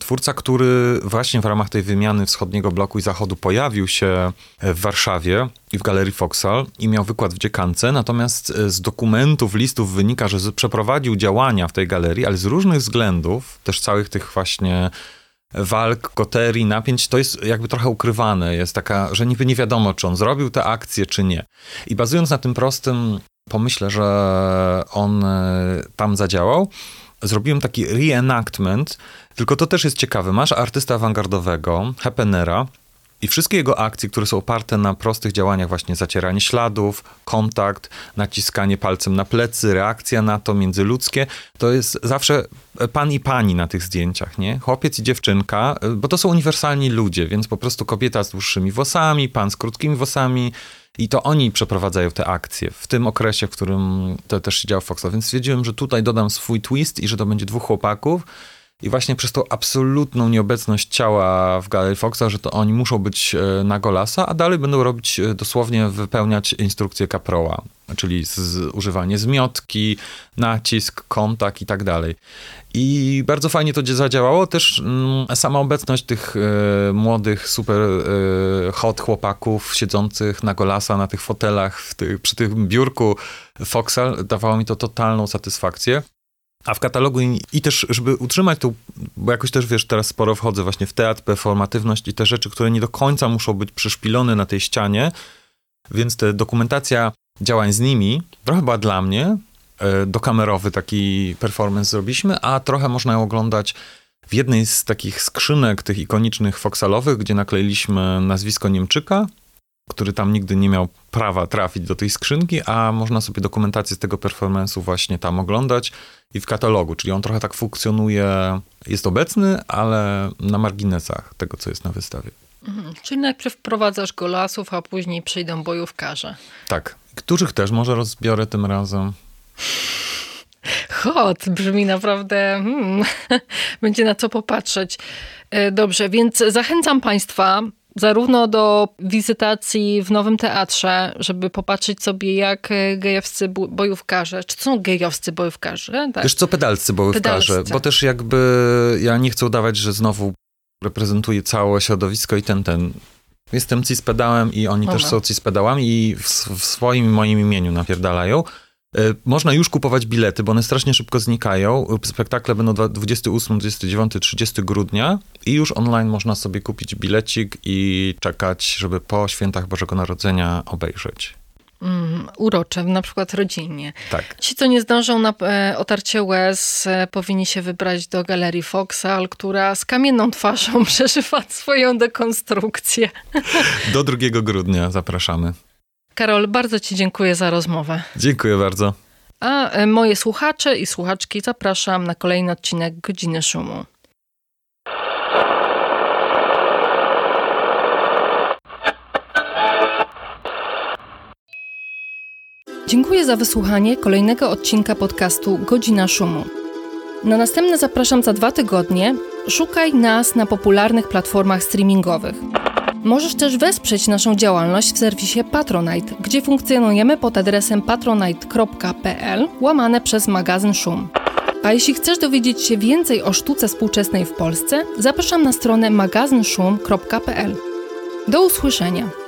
Twórca, który właśnie w ramach tej wymiany wschodniego bloku i zachodu pojawił się w Warszawie i w Galerii Foxal i miał wykład w dziekance, natomiast e, z dokumentów, listów wynika, że przeprowadził działania w tej galerii, ale z różnych względów, też całych tych właśnie walk, koterii, napięć, to jest jakby trochę ukrywane. Jest taka, że niby nie wiadomo, czy on zrobił te akcje, czy nie. I bazując na tym prostym pomyśle, że on e, tam zadziałał, zrobiłem taki reenactment, tylko to też jest ciekawe. Masz artystę awangardowego, happenera, i wszystkie jego akcje, które są oparte na prostych działaniach, właśnie zacieranie śladów, kontakt, naciskanie palcem na plecy, reakcja na to międzyludzkie, to jest zawsze pan i pani na tych zdjęciach, nie? Chłopiec i dziewczynka, bo to są uniwersalni ludzie, więc po prostu kobieta z dłuższymi włosami, pan z krótkimi włosami i to oni przeprowadzają te akcje w tym okresie, w którym to też się działo w Foxal. Więc stwierdziłem, że tutaj dodam swój twist i że to będzie dwóch chłopaków, i właśnie przez tą absolutną nieobecność ciała w Galerii Foxa, że to oni muszą być e, na golasa, a dalej będą robić, e, dosłownie wypełniać instrukcje kaproła, czyli z, z, używanie zmiotki, nacisk, kontakt i tak dalej. I bardzo fajnie to zadziałało. Też mm, sama obecność tych e, młodych, super e, hot chłopaków siedzących na golasa, na tych fotelach, przy tym biurku Foxal dawało mi to totalną satysfakcję. A w katalogu i, i, też, żeby utrzymać tą, bo jakoś też, wiesz, teraz sporo wchodzę właśnie w teatr, performatywność i te rzeczy, które nie do końca muszą być przyszpilone na tej ścianie, więc ta dokumentacja działań z nimi trochę była dla mnie, e, dokamerowy taki performance zrobiliśmy, a trochę można ją oglądać w jednej z takich skrzynek tych ikonicznych Foxalowych, gdzie nakleiliśmy nazwisko Niemczyka, który tam nigdy nie miał prawa trafić do tej skrzynki, a można sobie dokumentację z tego performance'u właśnie tam oglądać i w katalogu, czyli on trochę tak funkcjonuje, jest obecny, ale na marginesach tego, co jest na wystawie. Mhm. Czyli najpierw wprowadzasz go lasów, a później przyjdą bojówkarze. Tak. Których też może rozbiorę tym razem. Hot, brzmi naprawdę, hmm, będzie na co popatrzeć. E, Dobrze, więc zachęcam Państwa zarówno do wizytacji w Nowym Teatrze, żeby popatrzeć sobie, jak e, gejowscy bojówkarze, czy to są gejowscy bojówkarze? Tak. Wiesz co, pedalscy bojówkarze, Pedalscy. bo też jakby ja nie chcę udawać, że znowu reprezentuję całe środowisko i ten, ten. Jestem cis-pedałem i oni też są cis-pedałami i w, w swoim moim imieniu napierdalają. Y, Można już kupować bilety, bo one strasznie szybko znikają. Spektakle będą dwa- 28, 29, 30 grudnia i już online można sobie kupić bilecik i czekać, żeby po świętach Bożego Narodzenia obejrzeć. Mm, urocze, na przykład rodzinnie. Tak. Ci, co nie zdążą na e, otarcie łez, e, powinni się wybrać do Galerii Foxal, która z kamienną twarzą przeżywa swoją dekonstrukcję. Do 2 grudnia zapraszamy. Karol, bardzo Ci dziękuję za rozmowę. Dziękuję bardzo. A e, moje słuchacze i słuchaczki zapraszam na kolejny odcinek Godziny Szumu. Dziękuję za wysłuchanie kolejnego odcinka podcastu Godzina Szumu. Na następne zapraszam za dwa tygodnie. Szukaj nas na popularnych platformach streamingowych. Możesz też wesprzeć naszą działalność w serwisie Patronite, gdzie funkcjonujemy pod adresem patronite.pl łamane przez magazyn Szum. A jeśli chcesz dowiedzieć się więcej o sztuce współczesnej w Polsce, zapraszam na stronę magazynszum.pl. Do usłyszenia.